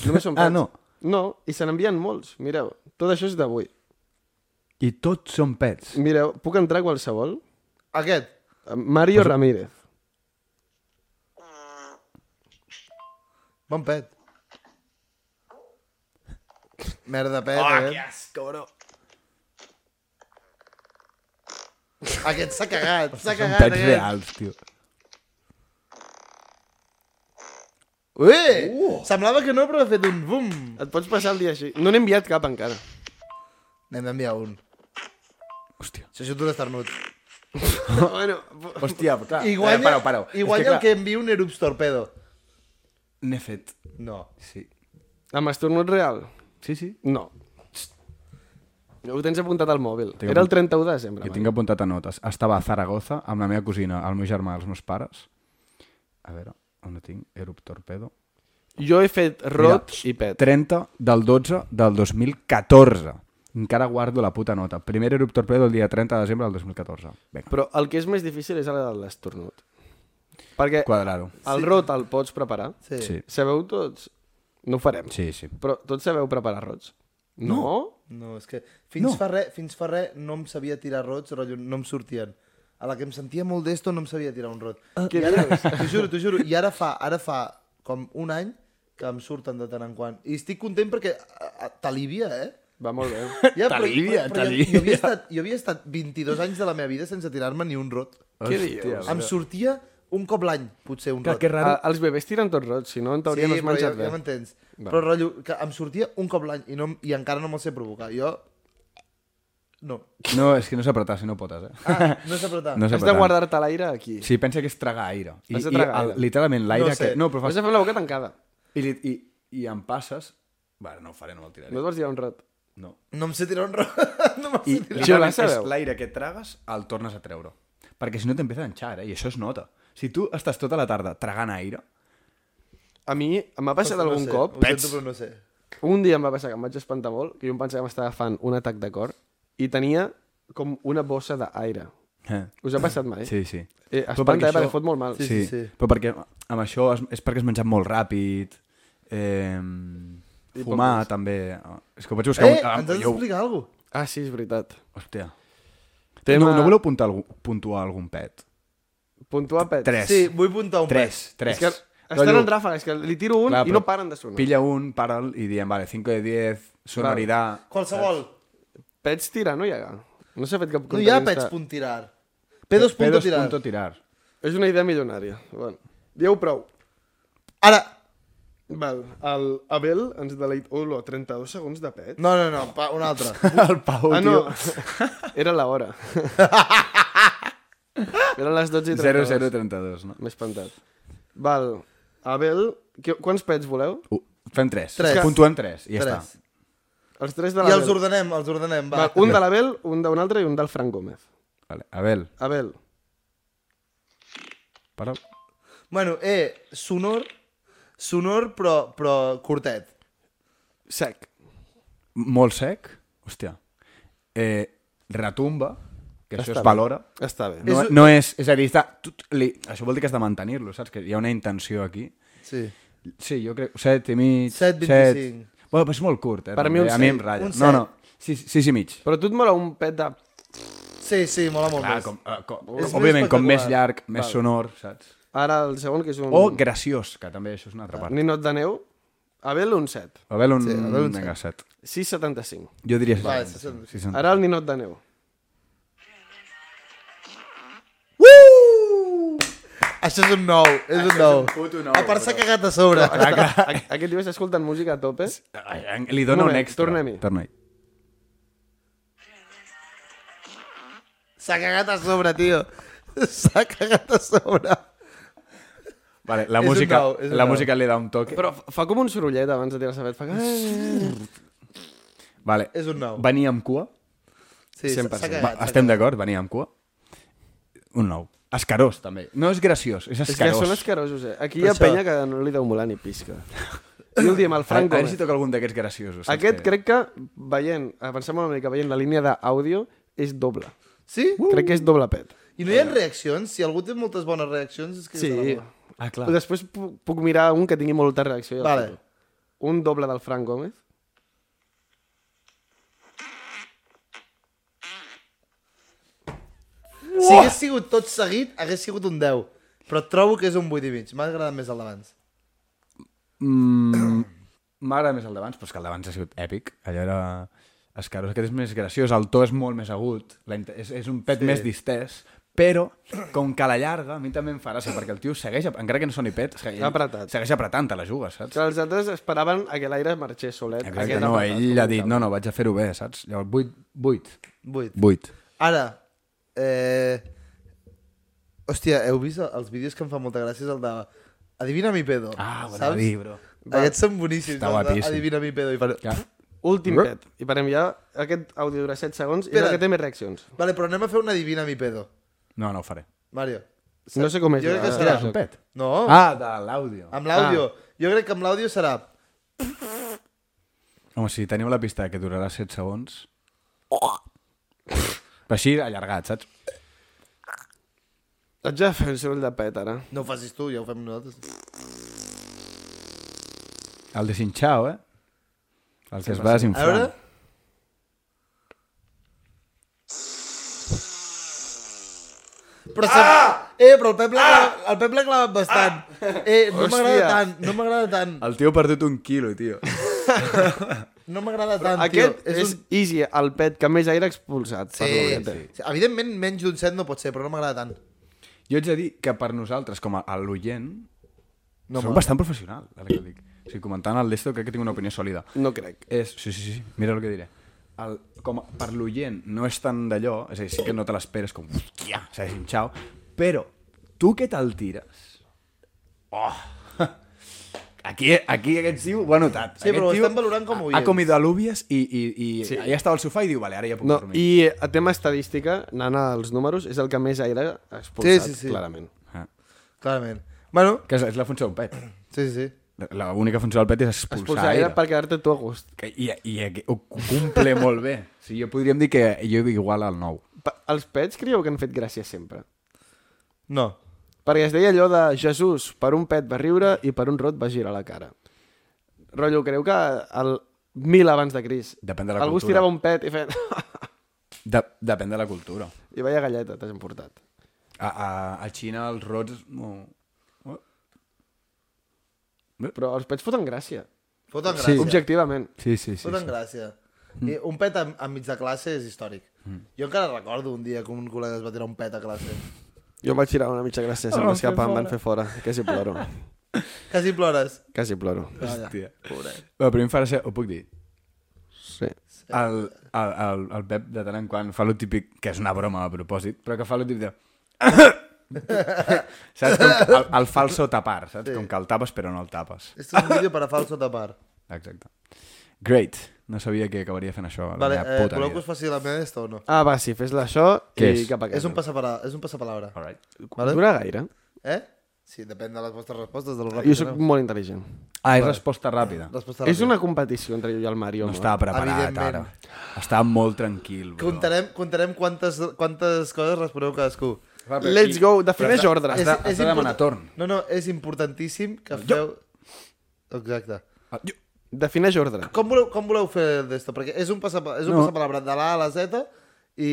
Només són (laughs) pets. Ah, no. No, i se n'envien molts. Mireu, tot això és d'avui. I tots són pets. Mireu, puc entrar qualsevol? Aquest. Mario Ramírez. Bon pet. Merda pet, oh, aquest. asco, bro. Aquest s'ha cagat, s'ha Són cagat. pets aquest. reals, tio. Ui! Uh! Semblava que no, però ha fet un bum. Et pots passar el dia així. No n'he enviat cap encara. N'hem d'enviar un. Hòstia. Això és un esternut. (laughs) bueno, Hòstia, clar. I guanya, Eh, pareu, pareu. i guanya clar, el que envia un Erups Torpedo. N'he fet. No. Sí. amb esternut real? Sí, sí. No. Ho tens apuntat al mòbil. Tinc Era el apunt- 31 de desembre. Jo tinc apuntat a notes. Estava a Zaragoza amb la meva cosina, el meu germà, els meus pares. A veure, on ho tinc? Erup Torpedo. Jo he fet rot Mira, i pet. 30 del 12 del 2014. Encara guardo la puta nota. Primer Erup Torpedo el dia 30 de desembre del 2014. Vinga, Però el que és més difícil és el de l'esternut. Perquè quadrado. el rot el pots preparar. Sí. Sí, Sabeu tots... No ho farem. sí, sí. Però tots sabeu preparar rots? No? No, és que fins, No. no. fa res, fins fa res no em sabia tirar rots, rotllo, no em sortien. A la que em sentia molt d'esto no em sabia tirar un rot. Què I ara, dius? t'ho juro, t'ho juro. I ara fa, ara fa com un any que em surten de tant en quant. I estic content perquè t'alivia, eh? Va molt bé. (laughs) T'alivia, però- jo- t'alivia. Jo, havia estat, jo havia estat 22 anys de la meva vida sense tirar-me ni un rot. Què dius? Em sortia un cop l'any, potser, un Que, rot. que raro. A, els bebès tiren tots rots, si no en teoria sí, no has però ja, menjat ja bé. m'entens. Però rotllo, que em sortia un cop l'any i, no, i encara no me'l sé provocar. Jo... No. No, és que no sé apretar si no potes, eh? Ah, no sé apretar. (laughs) No Has de guardar-te l'aire aquí. Sí, pensa que és tragar aire. I, Has de i tragar el, aire. literalment l'aire No sé. que... No, però Has fas... de fer la boca tancada. I, i, I em passes... Bueno, no ho faré, no me'l tiraré. No et vols tirar un rot. No. No em sé tirar un rot. (laughs) no me'l I sé tirar. és l'aire que tragues el tornes a treure. Perquè si no t'empieza a enxar, eh? I això es nota. Si tu estàs tota la tarda tragant aire... A mi m'ha passat no algun sé, cop, Ho sento, però no sé. un dia em va passar que em vaig espantar molt, que jo em pensava que m'estava agafant un atac de cor, i tenia com una bossa d'aire. Eh. Us ha passat mai? Sí, sí. Eh, Però espanta, perquè eh, perquè això- fot molt mal. Sí, Sí, sí. però perquè amb això és, és perquè has menjat molt ràpid, eh, I fumar més. també... És que ho vaig buscar... Eh, un- ah, ens has jo- d'explicar alguna cosa. Ah, sí, és veritat. Hòstia. Tema- No, no voleu puntuar, algú, puntuar algun pet? Puntuar pets. Tres. Sí, vull apuntar un Tres, tres. És que estan en ràfegues, que li tiro un Clar, i no paren de sonar. Pilla un, para'l i diem, vale, 5 de 10, sonoridad... Qualsevol. Pets tirar, no hi ha. No s'ha fet cap No hi ha pets punt tirar. Pedos punto Pedos tirar. punto tirar. És una idea milionària. Bueno, dieu prou. Ara... Val, el Abel ens deleit... Olo, 32 segons de pet. No, no, no, pa, un altre. (laughs) El Pau, ah, no. tio. (laughs) Era l'hora. (laughs) Eren les 12 i 32. 0032, no? M'he espantat. Val, Abel, que, quants pets voleu? Uh, fem 3. Tres. Puntuem 3 i ja Tres. està. Els tres de I els l'Abel. ordenem, els ordenem, va. Val, un de l'Abel, un d'un altre i un del Frank Gómez. Vale. Abel, Abel, para'l. Bueno, eh, sonor, sonor però, però curtet. Sec. Molt sec. Hòstia. Eh, retumba, que això Està es bé. valora. Està bé. No, És- no és... És a dir, està, tu, li, això vol dir que has de mantenir-lo, saps? Que hi ha una intenció aquí. Sí. Sí, jo crec... 7 i mig... 7,25. set. Bueno, però és molt curt, eh? Per mi un A mi em ratlla. No, no. 6, 6 i mig. Però tu et mola un pet de... Sí, sí, mola molt Clar, més. com, uh, com, És més òbviament, com més llarg, més sonor, saps? Ara el segon, que és un... O graciós, que també això és una altra part. Ninot de neu. Abel, un 7. A veure, un... Sí, a veure un Vinga, 7. 6,75. Jo diria Vale, 7. sí, sí. Sí, sí. Ara el ninot de neu. Això és un nou, és un nou. un puto nou, A part s'ha cagat (laughs) a sobre. Aquest tio està escoltant música a tope. Li dona Un extra. tornem-hi. Torna-hi. S'ha cagat a sobre, tio. (laughs) S'ha cagat a sobre. Vale, la És música, nou, és la nou. música li da un toque. Però fa- com un sorollet abans de tirar-se a fet. Fa... Vale. És un nou. Venia amb cua. Sí, s'ha 100%. s'ha Va, cagat. s'ha estem d'acord? Venia amb cua. Un nou. Escarós, també. No és graciós, és És que escarós. són escarosos, eh? Aquí hi ha això- penya que no li deu molar ni pisca. I el diem, el A, Frank a veure si toca algun d'aquests graciosos. Aquest que- crec que, veient, avancem una mica, veient la línia d'àudio, és doble. Sí? Crec que és doble pet. I no hi ha reaccions? Si algú té moltes bones reaccions, és que Sí. és de la. Ah, clar. Després puc, puc mirar un que tingui molta reacció. Vale. Un doble del Frank Gómez. Si hagués sigut tot seguit, hagués sigut un 10. Però trobo que és un 8 i mig. M'ha agradat més el d'abans. Mm, (clears throat) M'agrada més el d'abans, però és que el d'abans ha sigut èpic. Allò era escarós. Aquest és més graciós, el to és molt més agut, és, és un pet Sí. més distès, però com que a la llarga a mi també em fa gràcia, perquè el tio segueix, encara que no soni pet, segueix, Apretat. segueix apretant, te la jugues, saps? Que els altres esperaven a que l'aire marxés solet. Exacte, no, apretat, ell ha dit, no, no, vaig a fer-ho bé, saps? Llavors, 8, 8, 8. 8. Ara, eh... Hòstia, heu vist els vídeos que em fa molta gràcia? És el de... Adivina mi pedo. Ah, ho saps? dir, bro. Aquests són boníssims. Està guapíssim. Adivina mi pedo. I fan... Ja. Últim pet. I parem ja. Aquest àudio dura 7 segons i és Espera. el que té més reaccions. Vale, però anem a fer un adivina mi pedo. No, no ho faré. Mario. No sé com és. Jo crec que la- serà. És un pet. No, Ah, de l'àudio. amb l'àudio. Jo crec que amb l'àudio serà... Home, si teniu la pista que durarà 7 segons... Però així allargat, saps? Haig de fer el soroll de pet, ara. No ho facis tu, ja ho fem nosaltres. El de Sinchao, eh? El que es va A desinflar. veure... Però ah! Eh, però el Pep l'ha clavat, el Pep l'ha clavat bastant. Eh, no m'agrada tant, no m'agrada tant. El tio ha perdut un quilo, tio. No m'agrada tant, Aquest tio. és, easy, el pet que més aire ha expulsat. per Sí, té. sí. Evidentment, menys d'un set no pot ser, però no m'agrada tant. Jo haig de dir que per nosaltres, com a a l'oient, No m'agrada. bastant professional, ara que ho dic. O sigui, comentant el d'esto crec que tinc una opinió sòlida. No crec. És, sí, sí, sí, mira el que diré. El, com a, per l'oient no és tant d'allò, és a dir, sí que no te l'esperes com, hòstia, s'ha desinxau, però tu què te'l tires? Oh! Aquí, aquí aquest tio ho ha notat. Sí, aquest però ho estem valorant com a Ha comido alubias i, i, i Sí. sí. ja estava al sofà i diu, vale, ara ja puc No, dormir. I a tema estadística, anant als números, és el que més aire ha expulsat, Sí, sí, sí. clarament. Ah. Clarament. Bueno, Que és, és la funció d'un pet. sí, sí, sí. La- L'única funció del pet és expulsar, Expulsar aire per quedar-te tu a gust. Que, I, i, i ho cumple molt bé. O sigui, jo podríem dir que jo igual al 9. Pa- Els pets creieu que han fet gràcia sempre? No. Perquè es deia allò de Jesús, per un pet va riure i per un rot va girar la cara. Rotllo, creu que el mil abans de Cris Depèn de la algú es cultura. tirava un pet i feia... (laughs) De, depèn de la cultura. I veia galleta, t'has emportat. A, a, a Xina els rots... No... Oh, Però els pets foten gràcia. Foten Sí. gràcia. Objectivament. Sí, sí, sí. Foten sí. gràcia. I un pet enmig de classe és històric. Jo encara recordo un dia que un col·lega es va tirar un pet a classe. Jo em vaig tirar una mitja gràcia, se'm va escapar, em van fora. fer fora. Quasi ploro. (laughs) Quasi plores. Quasi ploro. Hòstia. Pobret. Però primer em fa gràcia, ho puc dir? Sí. El, el, el, el Pep de tant en quant fa lo típic, que és una broma a propòsit, però que fa lo típic de... (laughs) saps? Com el, el falso tapar, saps? Sí. Com que el tapes però no el tapes. Esto es un vídeo para falso tapar. Exacte. Great. No sabia que acabaria fent això Vale, eh, puta voleu que us faci la meva d'esta o no? Ah, va, sí, fes-la això Què i és? cap a casa. És un, passapara... és un passapalabra. Alright. Vale? Dura gaire? Eh? Sí, depèn de les vostres respostes, de lo ràpid Jo sóc molt intel·ligent. Ah, és resposta ràpida. Resposta És ràpida. una competició entre jo i el Mario. No home. estava preparat Evidentment. ara. Estava molt tranquil, bro. Comptarem, comptarem quantes, quantes coses responeu cadascú. Let's go, defineix Però ordre. Has de, has de demanar torn. No, no, és importantíssim que feu... Exacte. Ah, jo- Defineix ordre. Com voleu, com voleu fer d'esto? Perquè és un, passapa, és un No. passapalabra de l'A a la Z i...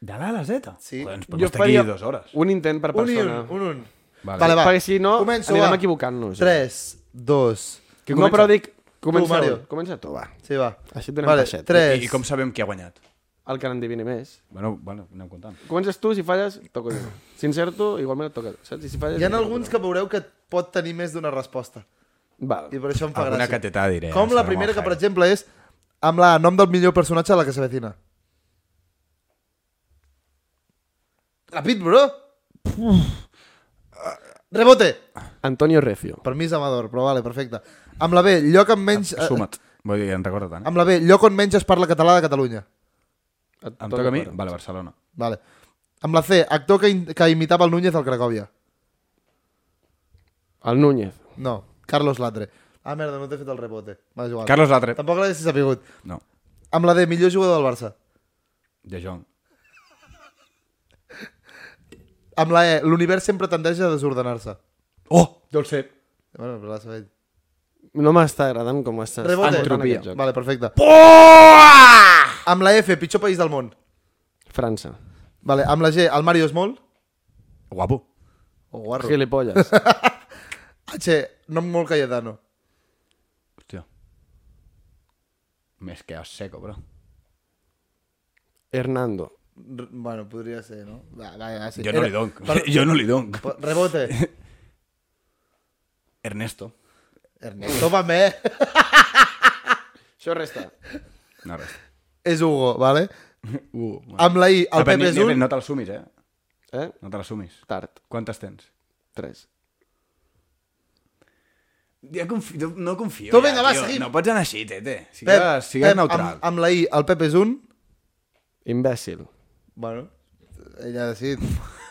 De l'A a la Z? Sí. Joder, ens podem estar aquí dues hores. un intent per Un i persona. un, un, un. Vale. Vale, va. Perquè si no, Començo, anirem equivocant-nos. 3, 2... Que no, però dic... Comença, Tu, Mario. tu, comença tu, va. Sí, va. Així et donem vale, peixet. 3... I, I com sabem qui ha guanyat? El que n'endivini més. Bueno, bueno, anem comptant. Comences tu, si falles, toco jo. Si encerto, igualment et toca. Saps? I si falles... Hi ha alguns que veureu que pot tenir més d'una resposta. Val. I per això em fa Alguna gràcia. cateta diré. Com eh, la primera, que per exemple és amb la nom del millor personatge de la que se vecina. Ràpid, bro! Rebote! Antonio Recio. Per mi és Amador, però vale, perfecte. Amb la B, lloc amb menys... eh, Suma't. Vull dir, en recorda tant. Eh? Amb la B, lloc on menys es parla català de Catalunya. Em toca a mi? Vale, Barcelona. Vale. Amb la C, actor que, in- que imitava el Núñez al Cracòvia. El Núñez. No, Carlos Latre. Ah, merda, no t'he fet el rebote. Va, igual. Carlos Latre. Tampoc l'haguessis sapigut. No. Amb la D, millor jugador del Barça. De Jong. Amb la E, l'univers sempre tendeix a desordenar-se. Oh! Jo el sé. Bueno, però l'ha sabut. No m'està agradant com estàs. Rebote. joc. Vale, perfecte. Amb la F, pitjor país del món. França. Vale, amb la G, el Mario és molt. Guapo. O guarro. Gilipolles. (laughs) H, nom molt Cayetano. Hòstia. Més que a seco, bro. Hernando. R bueno, podria ser, no? Va, va, va, sí. Jo no Era- li donc. Per- (laughs) Jo no li donc. Rebote. (laughs) Ernesto. Ernesto Mamé. (laughs) Això resta. No, res. és Hugo, vale? Uh, bueno. Amb la I, el Pepe ni- és ni- un... No te'l sumis, eh? Eh? No te l'assumís. Tard. Quantes tens? Tres. Ja confio, no confio. Tu, ja, vinga, va, tio. seguim. No pots anar així, tete. Sigues, sigues Pep, neutral. Amb, amb la I, el Pepe és un... Imbècil. Bueno, ella ha decidit.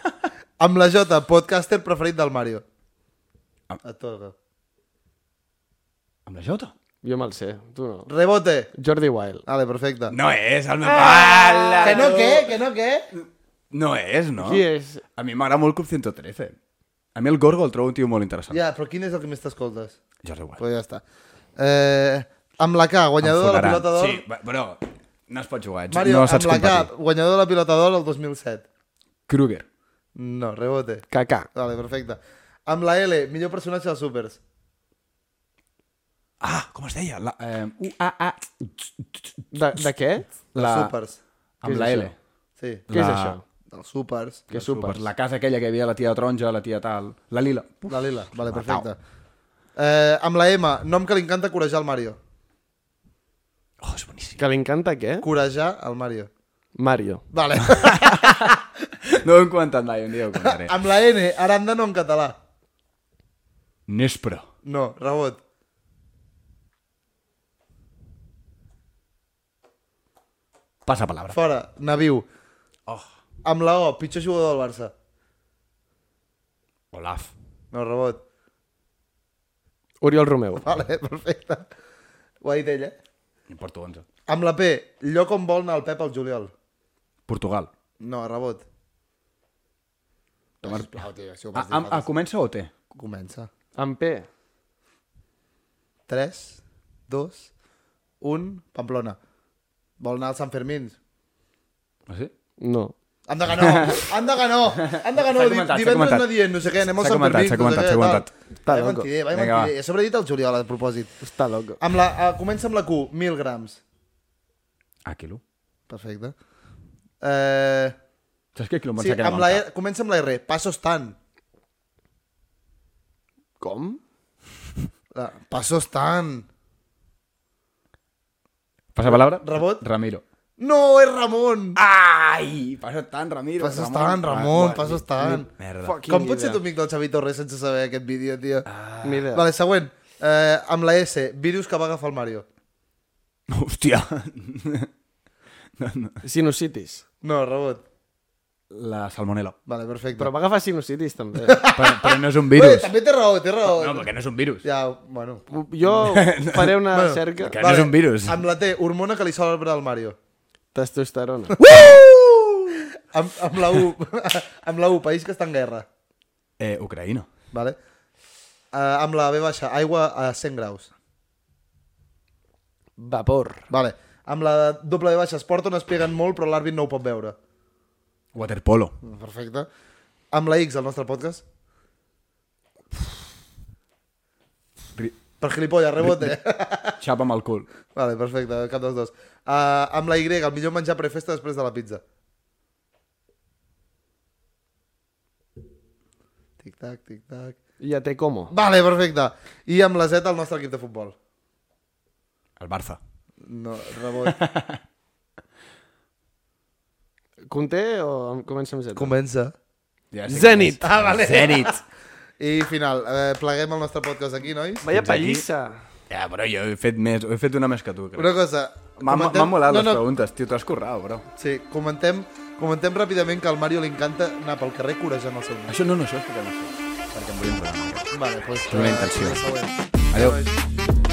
(laughs) amb la J, podcaster preferit del Mario. Am- Et toca. Amb la Jota? Jo me'l sé, tu no. Rebote. Jordi Wild. Vale, perfecte. No és el meu... Ah, Que no què? Que no què? No és, no? Qui és? A mi m'agrada molt Club 113. A mi el Gorgo el trobo un tio molt interessant. Ja, però quin és el que més t'escoltes? Jordi Wild. Pues ja està. Eh, amb la K, guanyador de la pilota d'or. Sí, va- però no es pot jugar. ets- Mario, no saps amb la K, competir. guanyador de la pilota d'or el 2007. Kruger. No, rebote. Kaká. Vale, perfecte. Amb la L, millor personatge dels supers. Ah, com es deia? La, eh, uh, ah, ah. De, de què? Dels La- supers. Amb és la això? L. Sí, Què és La- això? Dels supers. Que Els supers. La casa aquella que hi havia la tia taronja, la tia tal... La lila. La lila, vale, perfecte. Eh, amb la M, nom que li encanta corejar el Mario. Oh, és boníssim. Que li encanta què? Corejar el Mario. Mario. Vale. (laughs) No ho hem comentat mai, un dia ho comentaré. amb la N, aràndano en català. Nespre. No, rebot. Passa palabra. Fora, Naviu. Oh. Amb la O, pitjor jugador del Barça. Olaf. No, rebot. Oriol Romeu. (laughs) Vale, perfecte. Ho ha dit ell, eh? Em porto 11. Amb la P, lloc on vol anar el Pep al juliol. Portugal. No, rebot. Tomar... Sisplau, tio, si ho Ah, vas dir ah, fa ah, temps. comença o té? Comença. Amb P. 3, 2, 1, Pamplona. Vol anar als Sant Fermins. Ah, sí? No. Anda que no! (laughs) Anda que no! Anda que no! Comentat, Divendres comentat. no dient no sé què, anem S'ha Sant Fermins, s'ha comentat, no sé s'ha què, comentat. tal. Està loco. mentider, mentider. A sobre dit el juliol, a propòsit. Està loco. Amb la, uh, comença amb la Q, 1.000 grams. Ah, quilo. Perfecte. Eh, Saps què quilo em sí, pensava que era amb la? R, comença amb la R, passos tant. Com? La, passos tant. Passa palabra? Rebot? Ramiro. No, és Ramon! Ai! Passa tant, Ramiro. Passos tant, Ramon, passos tant. Merda. Fuck. Com pots ser tu amic del Xavi Torres sense saber aquest vídeo, tio? Ah. Ni idea. Vale, següent. Eh, amb la S, virus que va agafar el Mario. Hòstia. (laughs) Sinusitis. No, rebot. La salmonella. Vale, perfecte. Però va agafar sinusitis, també. (laughs) Però, però no és un Bé, virus. també té raó, té raó. No, perquè no és un virus. Ja, bueno. Jo (laughs) faré una cerca... Que no és un virus. Amb la T, hormona que li sol arbre al Mario. Testosterona. Amb, amb la U, (laughs) amb la U, país que està en guerra. Eh, Ucraïna. Vale? Uh, amb la B baixa, aigua a 100 graus. Vapor. Vale. Amb la doble B baixa, esport on es peguen molt però l'àrbit no ho pot veure. Waterpolo. Perfecte. Amb la X, el nostre podcast. Per gilipolles, rebote. (laughs) Xapa amb el cul. vale, perfecte, cap dels dos. Uh, amb la Y, el millor menjar prefesta després de la pizza. Tic-tac, tic-tac... Ja té como. Vale, perfecte. I amb la Z, el nostre equip de futbol. El Barça. No, rebot. Conté o comença amb Z? Comença. Ja Zenit. Ah, vale. Zenit. I final, eh, pleguem el nostre podcast aquí, nois. Vaya Fins aquí. pallissa. Ja, però jo he fet més, he fet una més que tu, crec. Una cosa... M'han comentem- molat no, les no, preguntes, tio, t'has currat, bro. Sí, comentem, comentem ràpidament que al Mario li encanta anar pel carrer corejant el seu nen. Això no, no, això és perquè no sé. Perquè em vull entrenar. Vale, doncs... És una intenció. eh. Adéu. Nois.